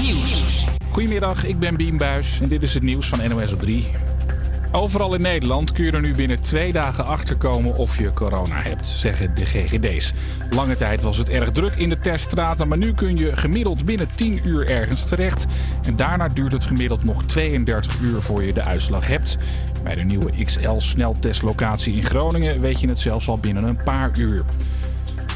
Nieuws. Goedemiddag, ik ben Bien Buis en dit is het nieuws van NOS op 3. Overal in Nederland kun je er nu binnen twee dagen achterkomen of je corona hebt, zeggen de GGD's. Lange tijd was het erg druk in de teststraten, maar nu kun je gemiddeld binnen 10 uur ergens terecht. En daarna duurt het gemiddeld nog 32 uur voor je de uitslag hebt. Bij de nieuwe XL-sneltestlocatie in Groningen weet je het zelfs al binnen een paar uur.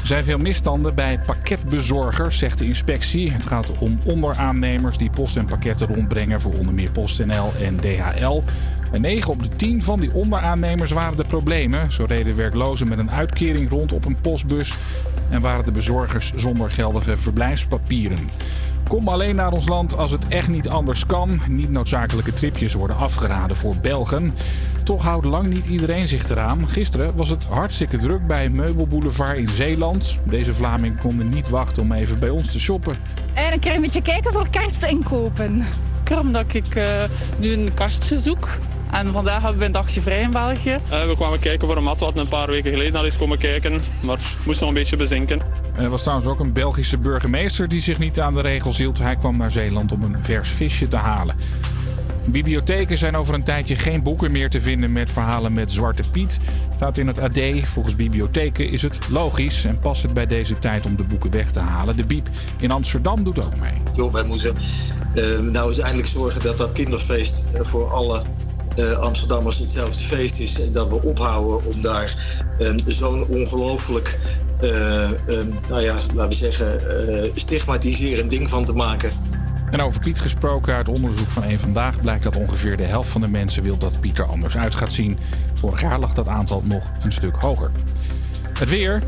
Er zijn veel misstanden bij pakketbezorgers, zegt de inspectie. Het gaat om onderaannemers die post en pakketten rondbrengen voor onder meer PostNL en DHL. Bij 9 op de 10 van die onderaannemers waren de problemen. Zo reden werklozen met een uitkering rond op een postbus en waren de bezorgers zonder geldige verblijfspapieren. Kom alleen naar ons land als het echt niet anders kan. Niet noodzakelijke tripjes worden afgeraden voor Belgen. Toch houdt lang niet iedereen zich eraan. Gisteren was het hartstikke druk bij Meubelboulevard in Zeeland. Deze Vlaming konden niet wachten om even bij ons te shoppen. En dan kan je een beetje kijken voor kerstinkopen. Omdat ik uh, nu een kastje zoek. En vandaag hebben we een dagje vrij in België. Uh, we kwamen kijken voor een mat wat een paar weken geleden al is komen kijken. Maar moest nog een beetje bezinken. Er was trouwens ook een Belgische burgemeester die zich niet aan de regels hield. Hij kwam naar Zeeland om een vers visje te halen. Bibliotheken zijn over een tijdje geen boeken meer te vinden met verhalen met Zwarte Piet. Staat in het AD. Volgens bibliotheken is het logisch en past het bij deze tijd om de boeken weg te halen. De Biep in Amsterdam doet ook mee. Jo, wij moeten uh, nou eens eindelijk zorgen dat dat kinderfeest voor alle uh, Amsterdammers hetzelfde feest is. En dat we ophouden om daar um, zo'n ongelooflijk, nou ja, laten we zeggen, uh, stigmatiserend ding van te maken. En over Piet gesproken, uit onderzoek van één Vandaag blijkt dat ongeveer de helft van de mensen wil dat Piet er anders uit gaat zien. Vorig jaar lag dat aantal nog een stuk hoger. Het weer.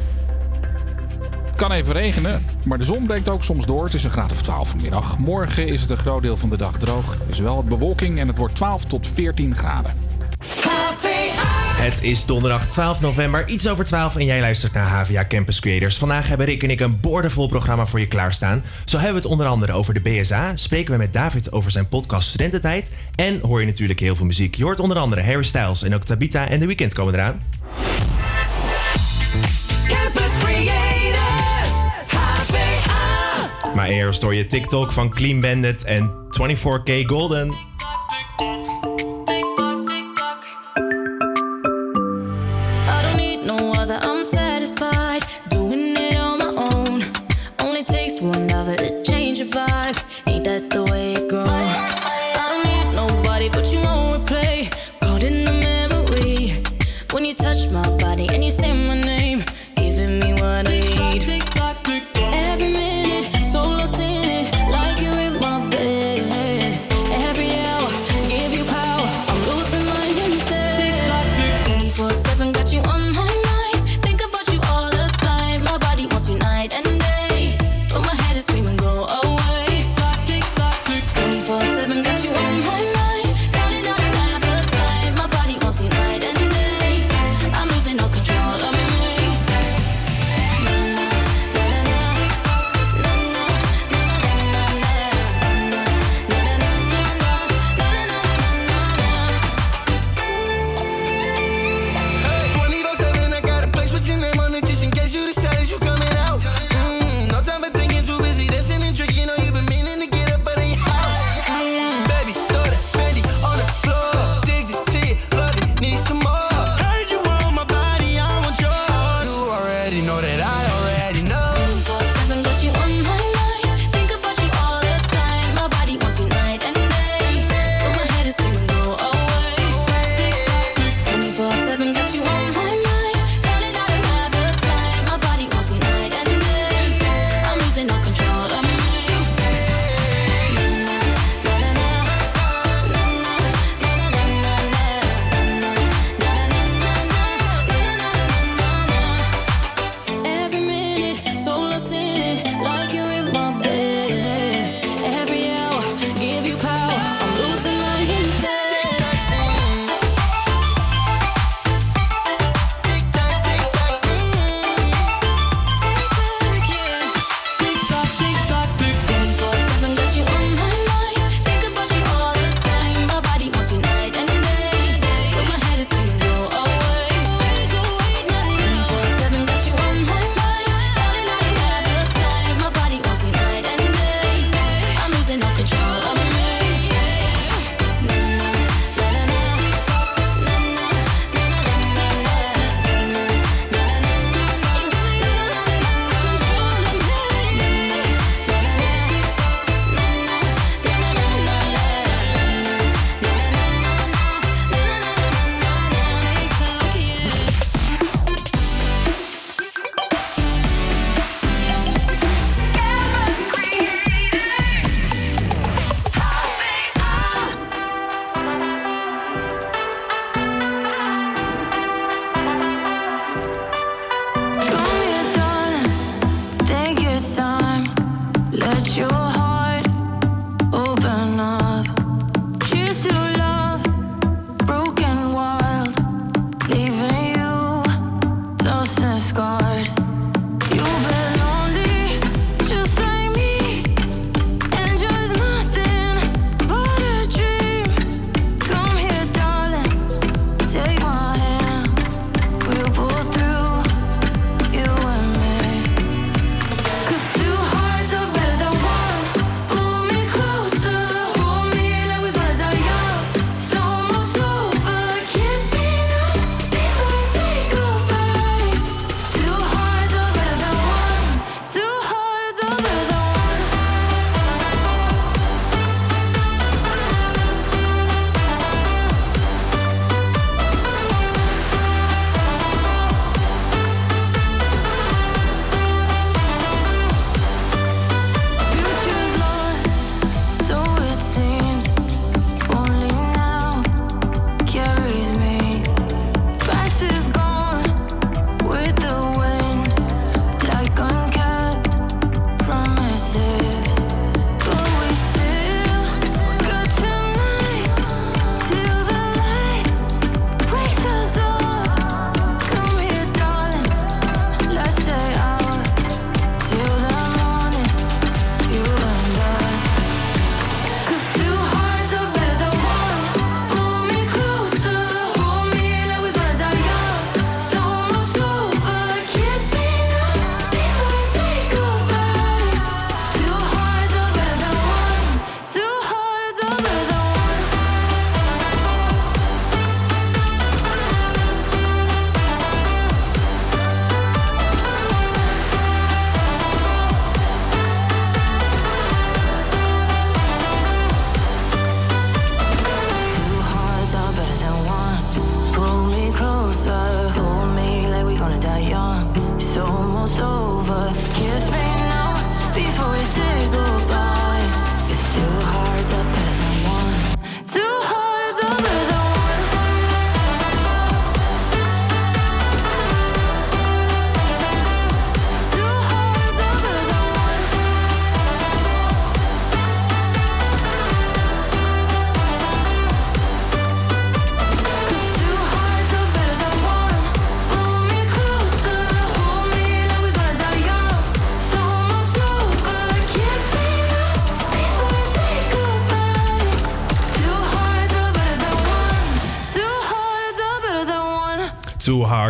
Het kan even regenen, maar de zon breekt ook soms door. Het is een graad of 12 vanmiddag. Morgen is het een groot deel van de dag droog. Er is wel wat bewolking en het wordt 12 tot 14 graden. Het is donderdag 12 november, iets over 12 en jij luistert naar HVA Campus Creators. Vandaag hebben Rick en ik een boordevol programma voor je klaarstaan. Zo hebben we het onder andere over de BSA, spreken we met David over zijn podcast Studententijd en hoor je natuurlijk heel veel muziek. Je hoort onder andere Harry Styles en ook Tabita en The Weeknd komen eraan. Campus Creators, HVA. Maar eerst hoor je TikTok van Clean Bandit en 24K Golden.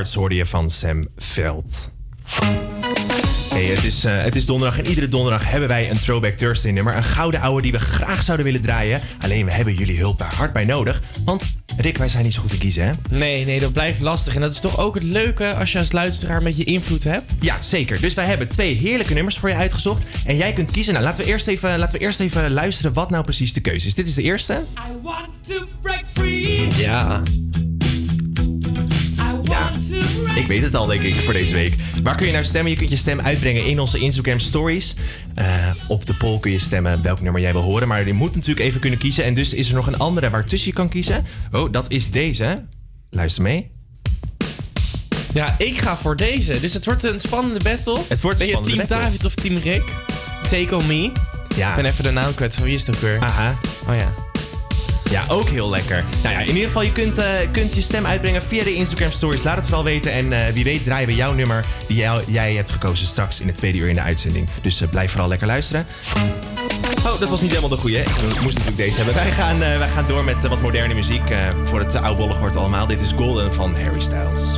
Hearts hoorde je van Sam Veld. Hey, het, is, eh, het is donderdag en iedere donderdag hebben wij een Throwback Thursday nummer. Een gouden ouwe die we graag zouden willen draaien. Alleen we hebben jullie hulp daar hard bij nodig. Want Rick, wij zijn niet zo goed in kiezen hè? Nee, nee, dat blijft lastig. En dat is toch ook het leuke als je als luisteraar een beetje invloed hebt? Ja, zeker. Dus wij hebben twee heerlijke nummers voor je uitgezocht. En jij kunt kiezen. Nou, laten we eerst even, laten we eerst even luisteren wat nou precies de keuze is. Dit is de eerste. I want to break free. Ja. Ik weet het al, denk ik, voor deze week. Waar kun je nou stemmen? Je kunt je stem uitbrengen in onze Instagram stories. Eh, op de poll kun je stemmen welk nummer jij wil horen. Maar je moet natuurlijk even kunnen kiezen. En dus is er nog een andere waartussen je kan kiezen. Oh, dat is deze. Luister mee. Ja, ik ga voor deze. Dus het wordt een spannende battle. Het wordt ben je team battle. David of team Rick? Take on me. Ja. Ik ben even de naam kwijt. Van wie is het ook weer? Aha. Oh ja. Ja, ook heel lekker. Nou ja, in ieder geval, je kunt, eh, kunt je stem uitbrengen via de Instagram stories. Laat het vooral weten. En eh, wie weet draaien we jouw nummer die jij, hebt gekozen straks in het tweede uur in de uitzending. Dus eh, blijf vooral lekker luisteren. Oh, dat was niet helemaal de goeie. hè? Ik moest natuurlijk deze hebben. Wij gaan, wij gaan door met wat moderne muziek. voor het uh, oudbollig wordt allemaal. Dit is Golden van Harry Styles.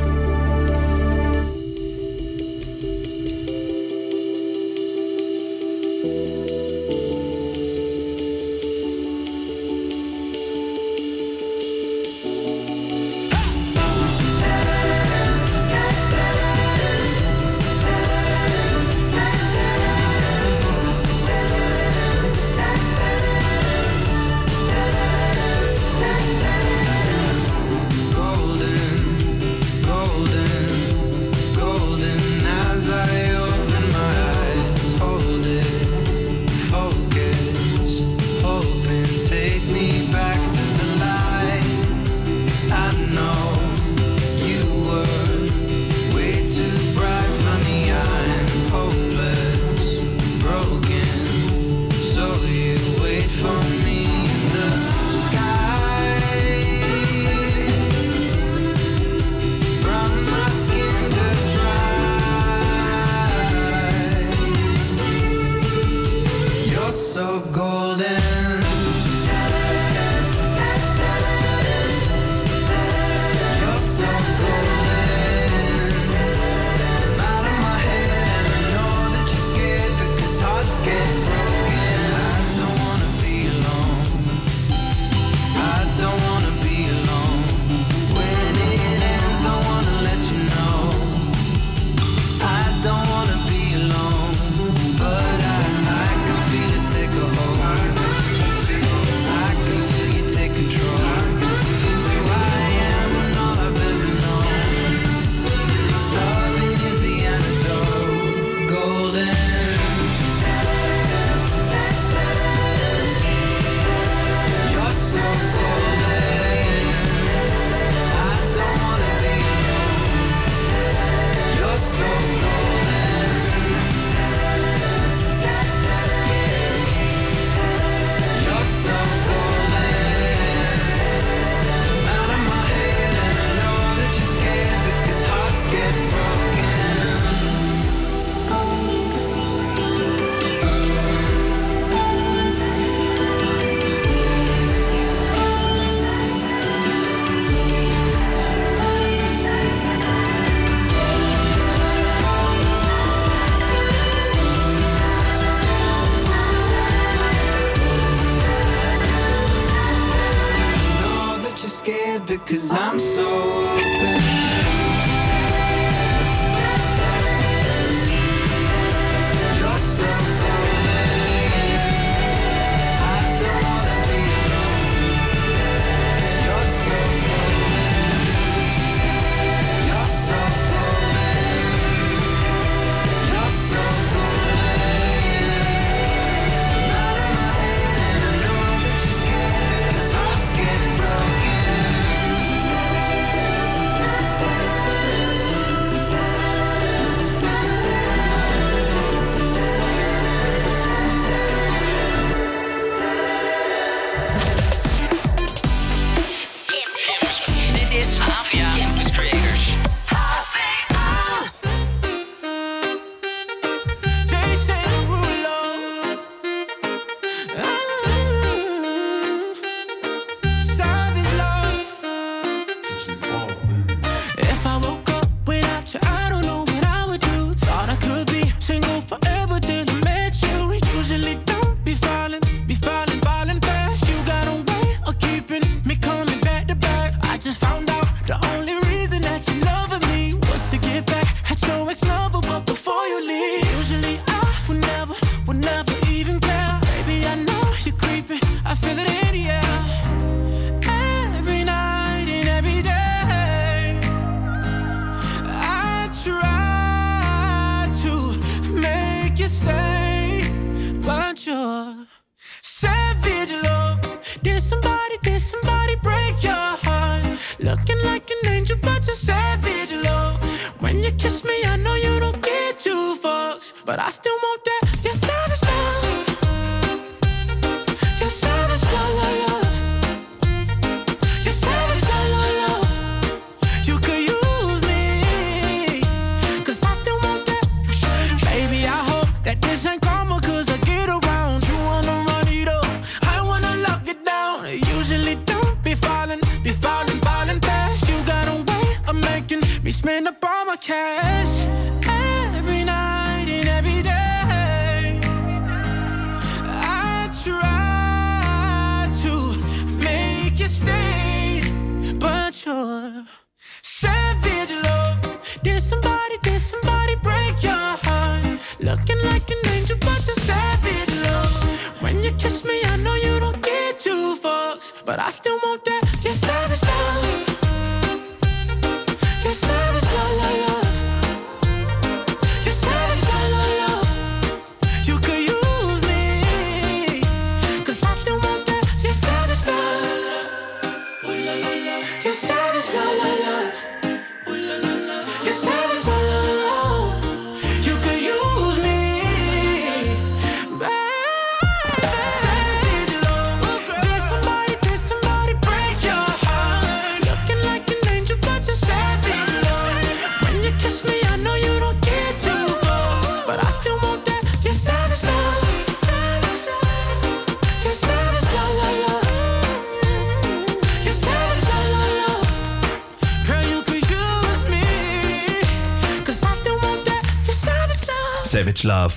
But I still want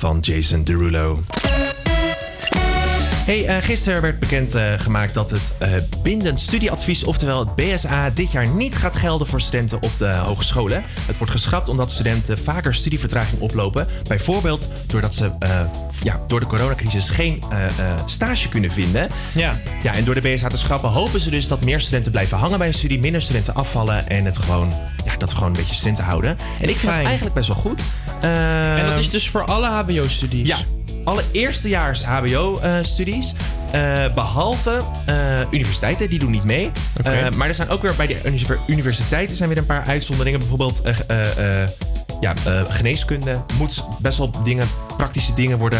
van Jason Derulo. Hey, eh, gisteren werd bekend eh, gemaakt dat het eh, bindend studieadvies, oftewel het BSA, dit jaar niet gaat gelden voor studenten op de hogescholen. Het wordt geschrapt omdat studenten vaker studievertraging oplopen. Bijvoorbeeld doordat ze eh, ja, door de coronacrisis geen eh, eh, stage kunnen vinden. Ja. ja, en door de BSA te schrappen hopen ze dus dat meer studenten blijven hangen bij een studie, minder studenten afvallen en het gewoon, ja, dat we gewoon een beetje studenten houden. En ik vind het eigenlijk best wel goed. En dat Ehm, is dus voor alle HBO-studies. ja, alle eerstejaars HBO-studies. eh, behalve eh, universiteiten, die doen niet mee. Eh, maar er zijn ook weer bij de univer- universiteiten zijn weer een paar uitzonderingen. Bijvoorbeeld ja, geneeskunde moet best wel dingen, praktische dingen worden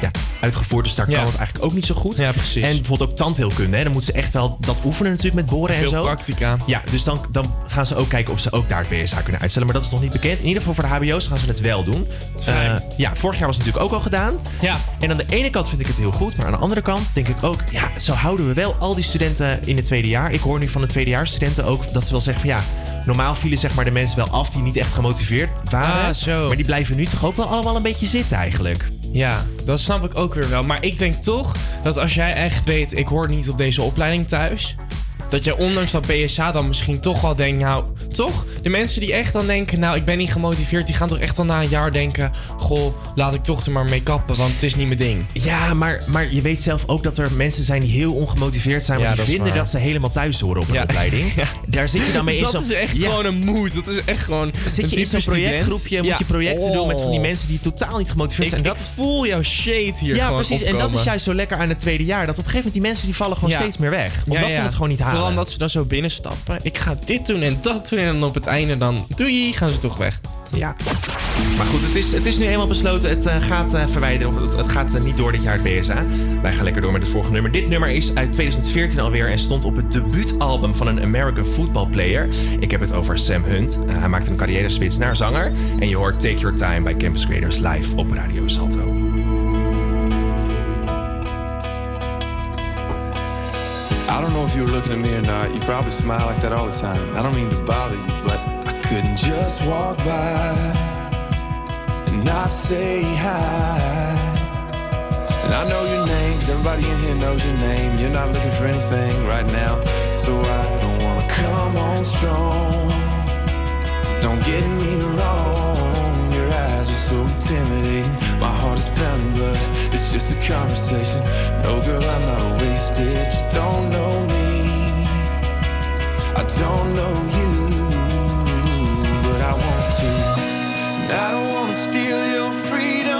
ja, uitgevoerd. Dus daar Ja. kan het eigenlijk ook niet zo goed. Ja, precies. En bijvoorbeeld ook tandheelkunde. Hè. Dan moeten ze echt wel dat oefenen natuurlijk met boren en Veel zo. practica. Ja, dus dan, dan gaan ze ook kijken of ze ook daar het BSA kunnen uitstellen. Maar dat is nog niet bekend. In ieder geval voor de HBO's gaan ze het wel doen. Eh, ja, vorig jaar was het natuurlijk ook al gedaan. Ja. En aan de ene kant vind ik het heel goed. Maar aan de andere kant denk ik ook... Ja, zo houden we wel al die studenten in het tweede jaar. Ik hoor nu van de tweedejaarsstudenten ook dat ze wel zeggen van... Ja, normaal vielen zeg maar de mensen wel af die niet echt gemotiveerd waren. Ah, zo. Maar die blijven nu toch ook wel allemaal een beetje zitten eigenlijk. Ja, dat snap ik ook weer wel. Maar ik denk toch dat als jij echt weet, ik hoor niet op deze opleiding thuis. Dat je ondanks dat BSA dan misschien toch wel denkt, nou, toch? De mensen die echt dan denken, nou, ik ben niet gemotiveerd, die gaan toch echt wel na een jaar denken, goh, laat ik toch er maar mee kappen, want het is niet mijn ding. Ja, maar, maar je weet zelf ook dat er mensen zijn die heel ongemotiveerd zijn. Maar Ja, die dat vinden dat ze helemaal thuis horen op een Ja. opleiding. Ja. Daar zit je dan mee in Dat zo'n- is echt gewoon een moed. Dat is echt gewoon. Zit je in zo'n projectgroepje, moet je projecten doen met van die mensen die totaal niet gemotiveerd Ik, zijn. ik voel jouw shade hier ja, precies. En dat is juist zo lekker aan het tweede jaar. Dat op een gegeven moment die mensen die vallen gewoon steeds meer weg. Omdat ze het gewoon niet halen. Vooral omdat ze dan zo binnenstappen. Ik ga dit doen en dat doen. En dan op het einde dan, doei, gaan ze toch weg. Ja. Maar goed, het is, het is nu eenmaal besloten. Het eh, gaat eh, verwijderen. Of het, het gaat eh, niet door dit jaar het BSA. Wij gaan lekker door met het volgende nummer. Dit nummer is uit 2014 alweer. En stond op het debuutalbum van een American football player. Ik heb het over Sam Hunt. Hij maakte een carrière switch naar zanger. En je hoort Take Your Time bij Campus Creators live op Radio Salto. I don't know if you were looking at me or not. You probably smile like that all the time. I don't mean to bother you, but I couldn't just walk by and not say hi. And I know your name, 'cause everybody in here knows your name. You're not looking for anything right now, so I don't wanna come on strong. Don't get me wrong, your eyes are so Hallo but it's just a conversation. No, girl, I'm not wasted. You don't know me, I don't know you, but I want to. And I don't wanna steal your freedom.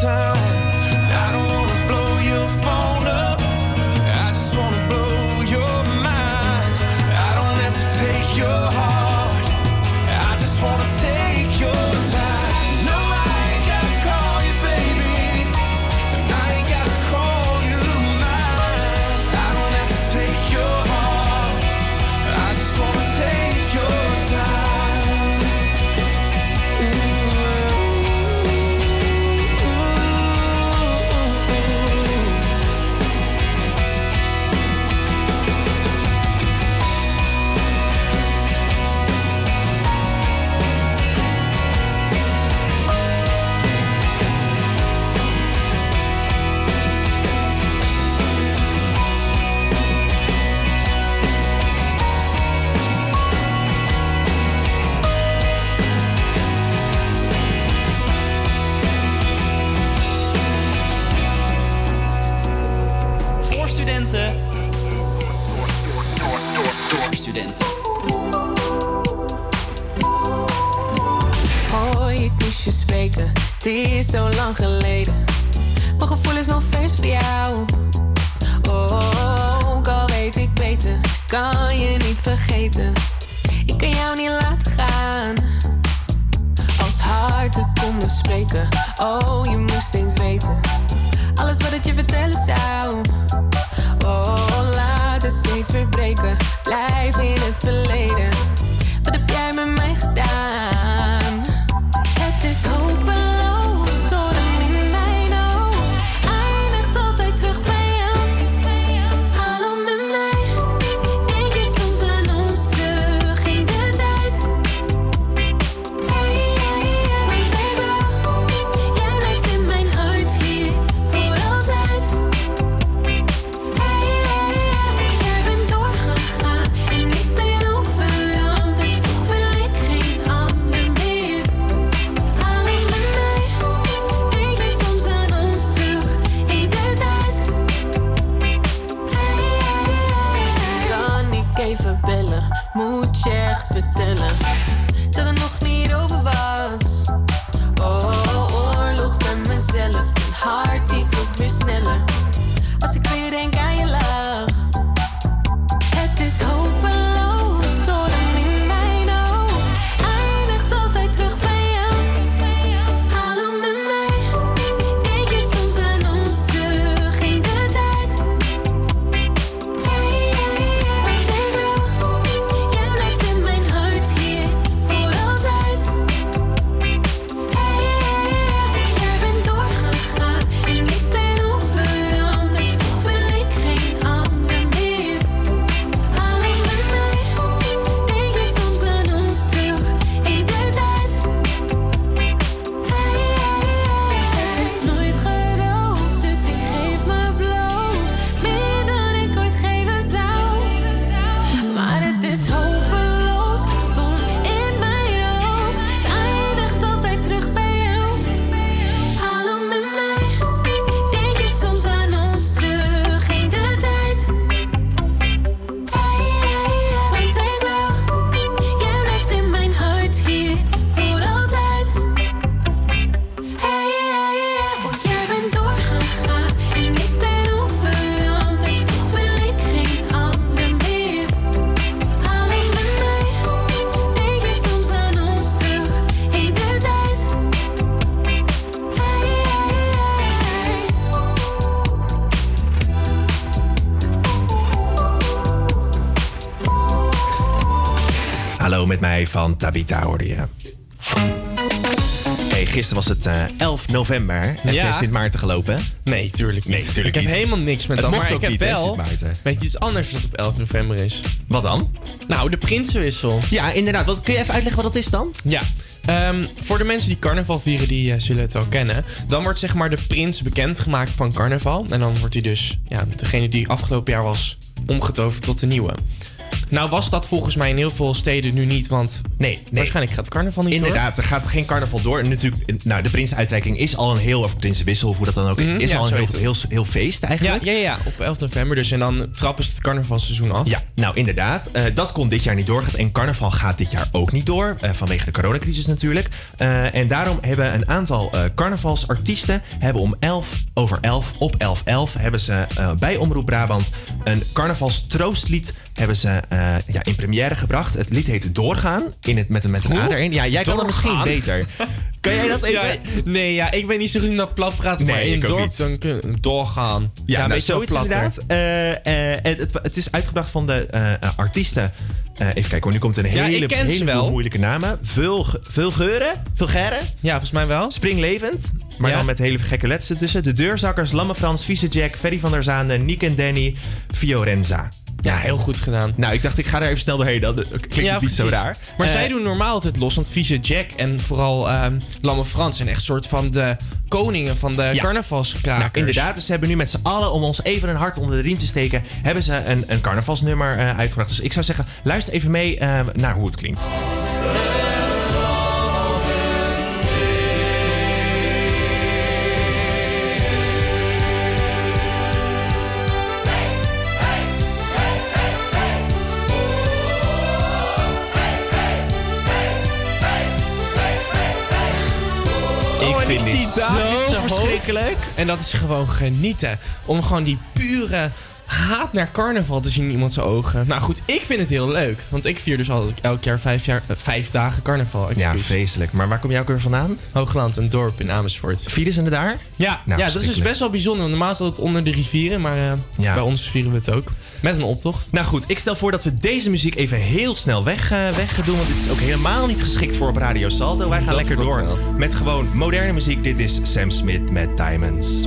time. kan je niet vergeten. Ik kan jou niet laten gaan. Als harten konden spreken, oh je moest eens weten. Alles wat ik je vertellen zou. Oh, laat het steeds weer breken. Blijf in het verleden. Wat heb jij met mij gedaan? Het is hopeloos. Tabita hoorde je. Hey, gisteren was het eh, 11 november. Heb Ja. jij Sint Maarten gelopen? Nee, tuurlijk niet. Nee, tuurlijk ik heb helemaal niks met Het dat. mocht Maar ook ik heb niet, wel... Weet je iets anders dat op 11 november is? Wat dan? Nou, de Prinsenwissel. Ja, inderdaad. Wat, kun je even uitleggen wat dat is dan? Ja. Ehm, voor de mensen die carnaval vieren, die eh, zullen het wel kennen. Dan wordt zeg maar de prins bekendgemaakt van carnaval. En dan wordt hij dus ja, degene die afgelopen jaar was omgetoverd tot de nieuwe. Nou was dat volgens mij in heel veel steden nu niet, want nee, waarschijnlijk gaat carnaval niet door. Inderdaad, er gaat geen carnaval door. En natuurlijk, nou, de prinsenuitreiking is al een heel, of prinsenwissel, of hoe dat dan ook Mhm, is, ja, al een heel, heel, heel feest Ja, eigenlijk. ja, ja, op 11 november dus. En dan trappen ze het carnavalseizoen af. Ja, nou inderdaad. Eh, dat kon dit jaar niet doorgaan. En carnaval gaat dit jaar ook niet door. eh, vanwege de coronacrisis natuurlijk. Eh, en daarom hebben een aantal carnavalsartiesten... hebben om 11 over 11 op 11 11... hebben ze bij Omroep Brabant een carnavalstroostlied... hebben ze ja, in première gebracht. Het lied heet Doorgaan. In het, met, een- met een Hoe? A erin. Ja, jij kan dat misschien beter. Kan jij dat even... Ja, nee, ja, ik ben niet zo goed in dat plat praten, maar Nee, in ik het ook dorp dan kun doorgaan. Ja, nou, een beetje zoiets inderdaad. Eh, het, het, het is uitgebracht van de eh, artiesten. Even kijken hoor, nu komt een Ja, hele, ik ken ze heleboel wel. moeilijke namen. Vul, Vulgeuren? Vulgaire? Ja, volgens mij wel. Springlevend. Maar Ja. dan met hele gekke letters ertussen. De Deurzakkers, Lamme Frans, Vieze Jack, Ferry van der Zaande, Nick en Danny, Fiorenza. Ja, heel goed gedaan. Nou, ik dacht ik ga er even snel doorheen. Dan klinkt Ja, het niet zo raar. Maar Eh, zij doen normaal altijd los, want Vieze Jack en vooral ehm Lamme Frans zijn echt soort van de koningen van de Ja. carnavalskrakers. Nou, inderdaad, dus ze hebben nu met z'n allen, om ons even een hart onder de riem te steken, hebben ze een, een carnavalsnummer eh, uitgebracht. Dus ik zou zeggen, luister even mee eh, naar hoe het klinkt. Vind dit zo verschrikkelijk. En dat is gewoon genieten. Om gewoon die pure haat naar carnaval te zien in iemands ogen. Nou goed, ik vind het heel leuk. Want ik vier dus al elk jaar vijf, jaar, eh, vijf dagen carnaval. Ja, Excuus. vreselijk. Maar waar kom jij ook weer vandaan? Hoogland, een dorp in Amersfoort. Vieren ze het daar? Ja, Nou, ja dat is dus verschrikkelijk. best wel bijzonder. Want normaal staat het onder de rivieren, maar eh, Ja. bij ons vieren we het ook. Met een optocht. Nou goed, ik stel voor dat we deze muziek even heel snel weg, eh, weg gaan doen. Want dit is ook helemaal niet geschikt voor op Radio Salto. Wij gaan Dat lekker klopt door wel. met gewoon moderne muziek. Dit is Sam Smith met Diamonds.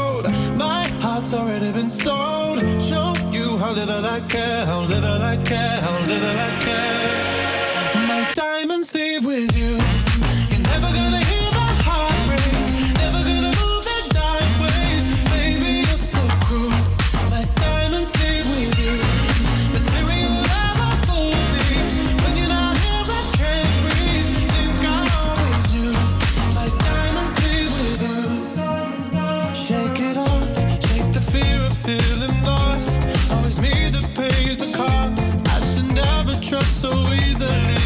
My heart's already been sold. Show you how little I care, how little I care, how little I care. My diamonds leave with you. gasoline.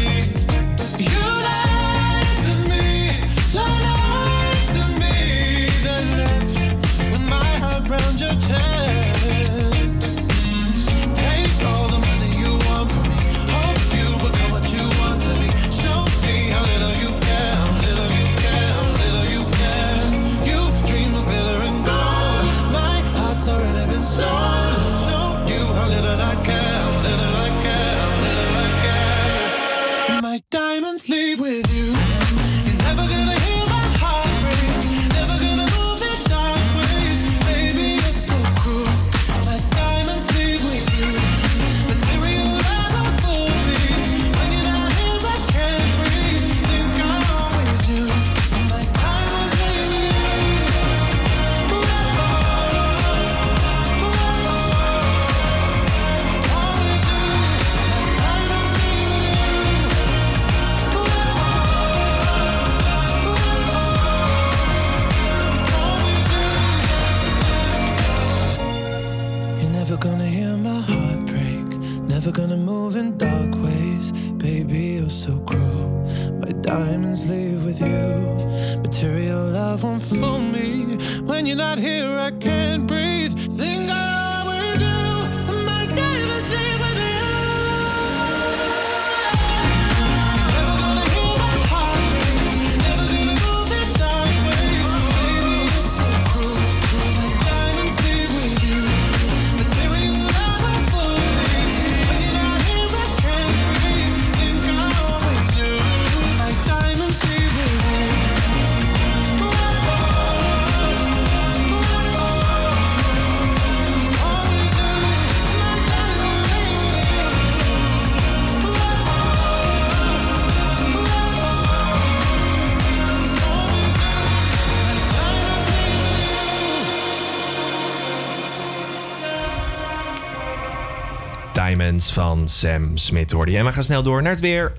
Van Sam Smith hoorde je. En we gaan snel door naar het weer.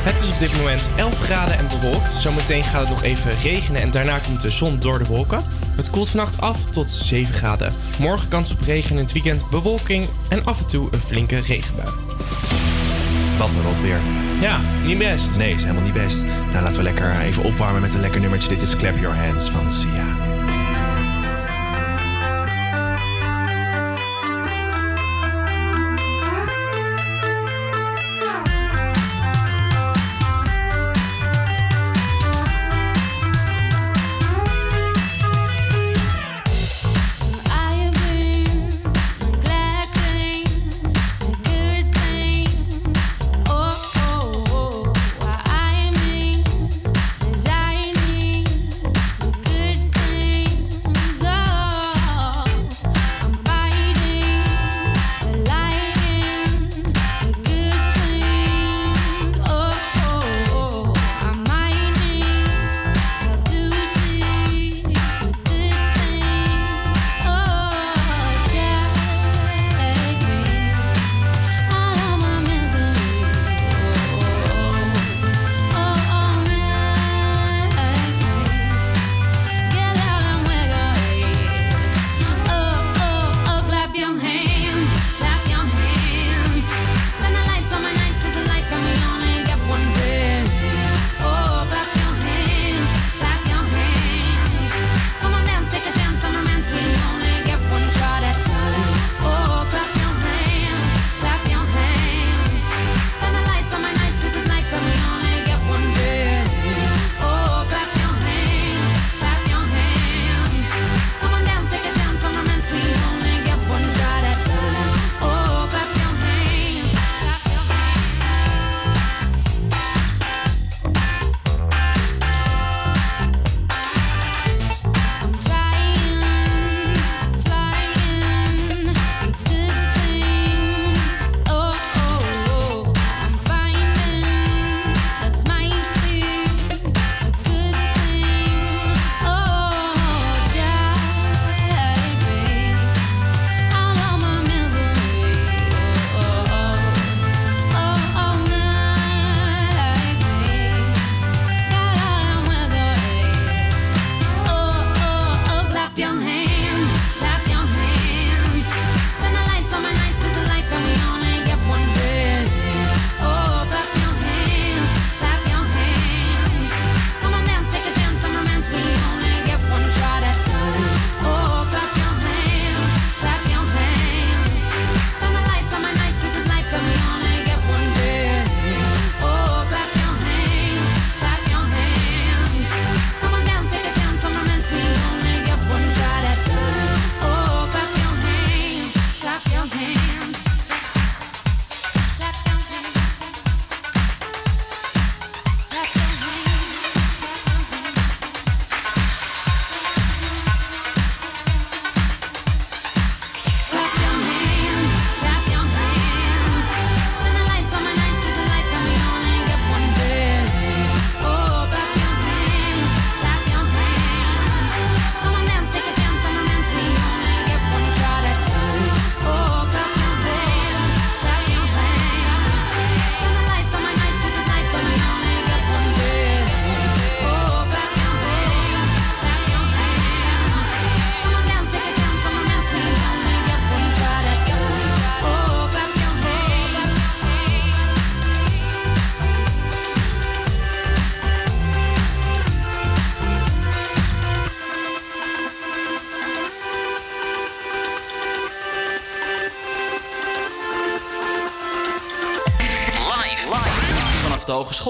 Het is op dit moment 11 graden en bewolkt. Zometeen gaat het nog even regenen en daarna komt de zon door de wolken. Het koelt vannacht af tot 7 graden. Morgen kans op regen in het weekend, bewolking en af en toe een flinke regenbui. Wat een rot weer. Ja, niet best. Nee, is helemaal niet best. Nou, laten we lekker even opwarmen met een lekker nummertje. Dit is Clap Your Hands van Sia.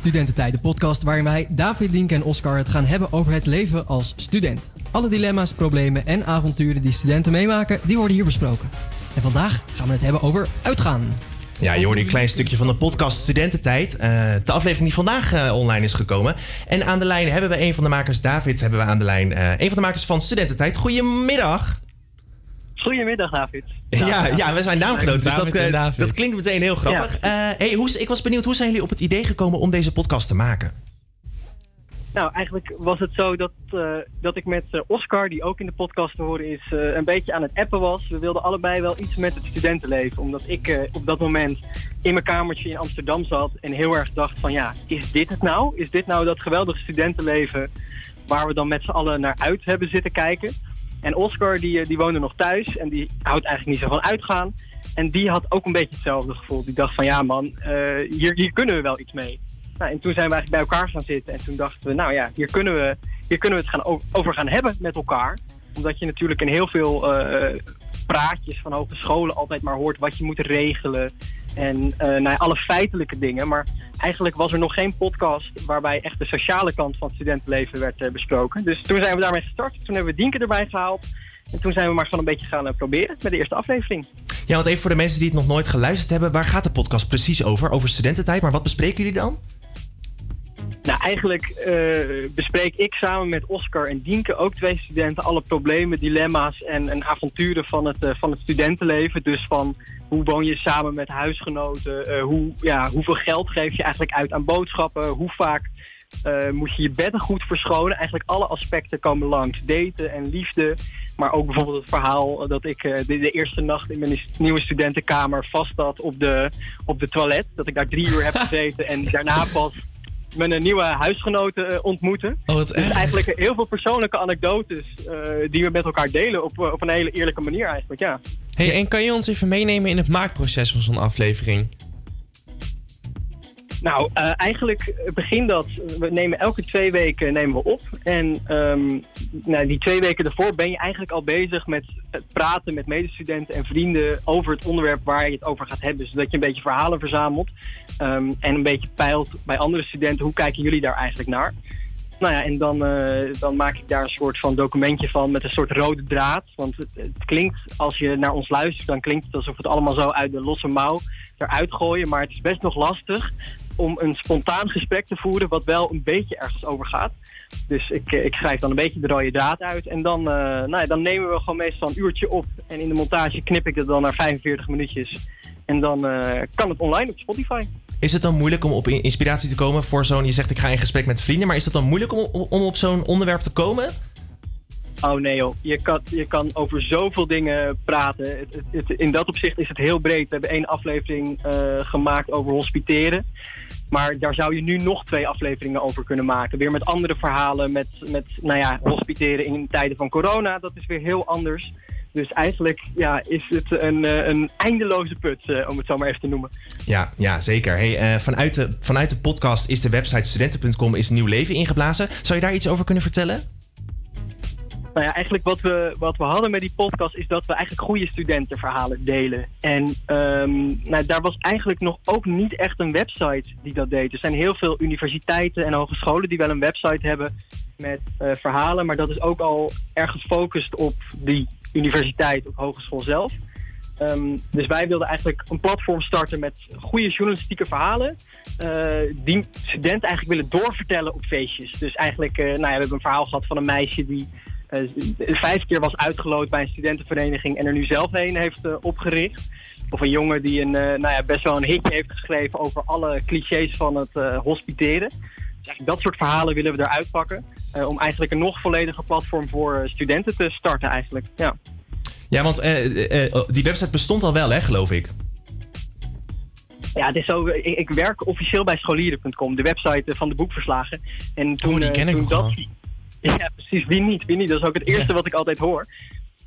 Studententijd, de podcast waarin wij, David, Link en Oscar het gaan hebben over het leven als student. Alle dilemma's, problemen en avonturen die studenten meemaken, die worden hier besproken. En vandaag gaan we het hebben over uitgaan. Ja, je hoorde een klein stukje van de podcast Studententijd. Eh, de aflevering die vandaag eh, online is gekomen. En aan de lijn hebben we een van de makers, David, hebben we aan de lijn. eh, een van de makers van Studententijd. Goedemiddag. Goedemiddag, David. Ja, ja, we zijn naamgenoten, dus dat, eh, dat klinkt meteen heel grappig. Eh, hey, hoe, ik was benieuwd, hoe zijn jullie op het idee gekomen om deze podcast te maken? Nou, eigenlijk was het zo dat, eh, dat ik met Oscar, die ook in de podcast te horen is, eh, een beetje aan het appen was. We wilden allebei wel iets met het studentenleven. Omdat ik eh, op dat moment in mijn kamertje in Amsterdam zat en heel erg dacht van ja, is dit het nou? Is dit nou dat geweldige studentenleven waar we dan met z'n allen naar uit hebben zitten kijken? En Oscar die, eh, die woonde nog thuis en die houdt eigenlijk niet zo van uitgaan. En die had ook een beetje hetzelfde gevoel. Die dacht van ja man, eh, hier, hier kunnen we wel iets mee. Nou, en toen zijn we eigenlijk bij elkaar gaan zitten. En toen dachten we, nou ja, hier kunnen we, hier kunnen we het gaan over gaan hebben met elkaar. Omdat je natuurlijk in heel veel eh, praatjes van hogescholen altijd maar hoort wat je moet regelen. En eh, ja, alle feitelijke dingen. Maar eigenlijk was er nog geen podcast waarbij echt de sociale kant van het studentenleven werd eh, besproken. Dus toen zijn we daarmee gestart. Toen hebben we Dienke erbij gehaald. En toen zijn we maar gewoon een beetje gaan eh, proberen met de eerste aflevering. Ja, want even voor de mensen die het nog nooit geluisterd hebben, waar gaat de podcast precies over? Over studententijd, maar wat bespreken jullie dan? Nou, eigenlijk eh, bespreek ik samen met Oscar en Dienke, ook twee studenten, alle problemen, dilemma's en, en avonturen van het, eh, van het studentenleven. Dus van hoe woon je samen met huisgenoten, eh, hoe, ja, hoeveel geld geef je eigenlijk uit aan boodschappen, hoe vaak moet je je bedden goed verschonen. Eigenlijk alle aspecten komen langs. Daten en liefde. Maar ook bijvoorbeeld het verhaal dat ik de, de eerste nacht in mijn nieuwe studentenkamer vast zat op de, op de toilet. Dat ik daar drie uur heb gezeten en daarna pas mijn eh, nieuwe huisgenoten eh, ontmoeten. Oh, wat dus eigenlijk heel veel persoonlijke anekdotes eh, die we met elkaar delen op, eh, op een hele eerlijke manier eigenlijk, ja. Hey, en kan je ons even meenemen in het maakproces van zo'n aflevering? Nou, eh, eigenlijk begint dat. We nemen elke twee weken nemen we op. En ehm, nou, die twee weken daarvoor ben je eigenlijk al bezig met het praten met medestudenten en vrienden over het onderwerp waar je het over gaat hebben. Zodat je een beetje verhalen verzamelt. ehm, en een beetje peilt bij andere studenten. Hoe kijken jullie daar eigenlijk naar? Nou ja, en dan, eh, dan maak ik daar een soort van documentje van met een soort rode draad. Want het, het klinkt, als je naar ons luistert, dan klinkt het alsof het allemaal zo uit de losse mouw eruit gooien. Maar het is best nog lastig om een spontaan gesprek te voeren wat wel een beetje ergens over gaat. Dus ik, eh, ik schrijf dan een beetje de rode draad uit. En dan, eh, nou ja, dan nemen we gewoon meestal een uurtje op. En in de montage knip ik het dan naar 45 minuutjes. En dan eh, kan het online op Spotify. Is het dan moeilijk om op in- inspiratie te komen voor zo'n... Je zegt ik ga in gesprek met vrienden, maar is het dan moeilijk om, om op zo'n onderwerp te komen? Oh nee joh, je kan, je kan over zoveel dingen praten. Het, het, het- in dat opzicht is het heel breed. We hebben één aflevering gemaakt over hospiteren. Maar daar zou je nu nog twee afleveringen over kunnen maken. Weer met andere verhalen, met, met nou ja, hospiteren in tijden van corona. Dat is weer heel anders. Dus eigenlijk ja, is het een, eh, een eindeloze put, eh, om het zo maar even te noemen. Ja, ja zeker. Hey, eh, vanuit, de, vanuit de podcast is de website studenten.com is nieuw leven ingeblazen. Zou je daar iets over kunnen vertellen? Nou ja, eigenlijk wat we, wat we hadden met die podcast is dat we eigenlijk goede studentenverhalen delen. En ehm, nou, daar was eigenlijk nog ook niet echt een website die dat deed. Er zijn heel veel universiteiten en hogescholen die wel een website hebben met eh, verhalen. Maar dat is ook al erg gefocust op die universiteit of hogeschool zelf. Ehm, dus wij wilden eigenlijk een platform starten met goede journalistieke verhalen. eh, die studenten eigenlijk willen doorvertellen op feestjes. Dus eigenlijk, eh, nou ja, we hebben een verhaal gehad van een meisje die vijf keer was uitgeloot bij een studentenvereniging en er nu zelf heen heeft eh, opgericht. Of een jongen die een, eh, nou ja, best wel een hitje heeft geschreven over alle clichés van het eh, hospiteren. Dus dat soort verhalen willen we eruit pakken. eh, om eigenlijk een nog vollediger platform voor eh, studenten te starten eigenlijk. Ja. Ja, want eh, eh, eh, die website bestond al wel, hè, geloof ik. Ja, het is zo, ik, ik werk officieel bij scholieren.com, de website eh, van de boekverslagen. En toen, Oh, die eh, ken ik toen nog dat, wel. Ja, precies. Wie niet? Wie niet? Dat is ook het eerste wat ik altijd hoor.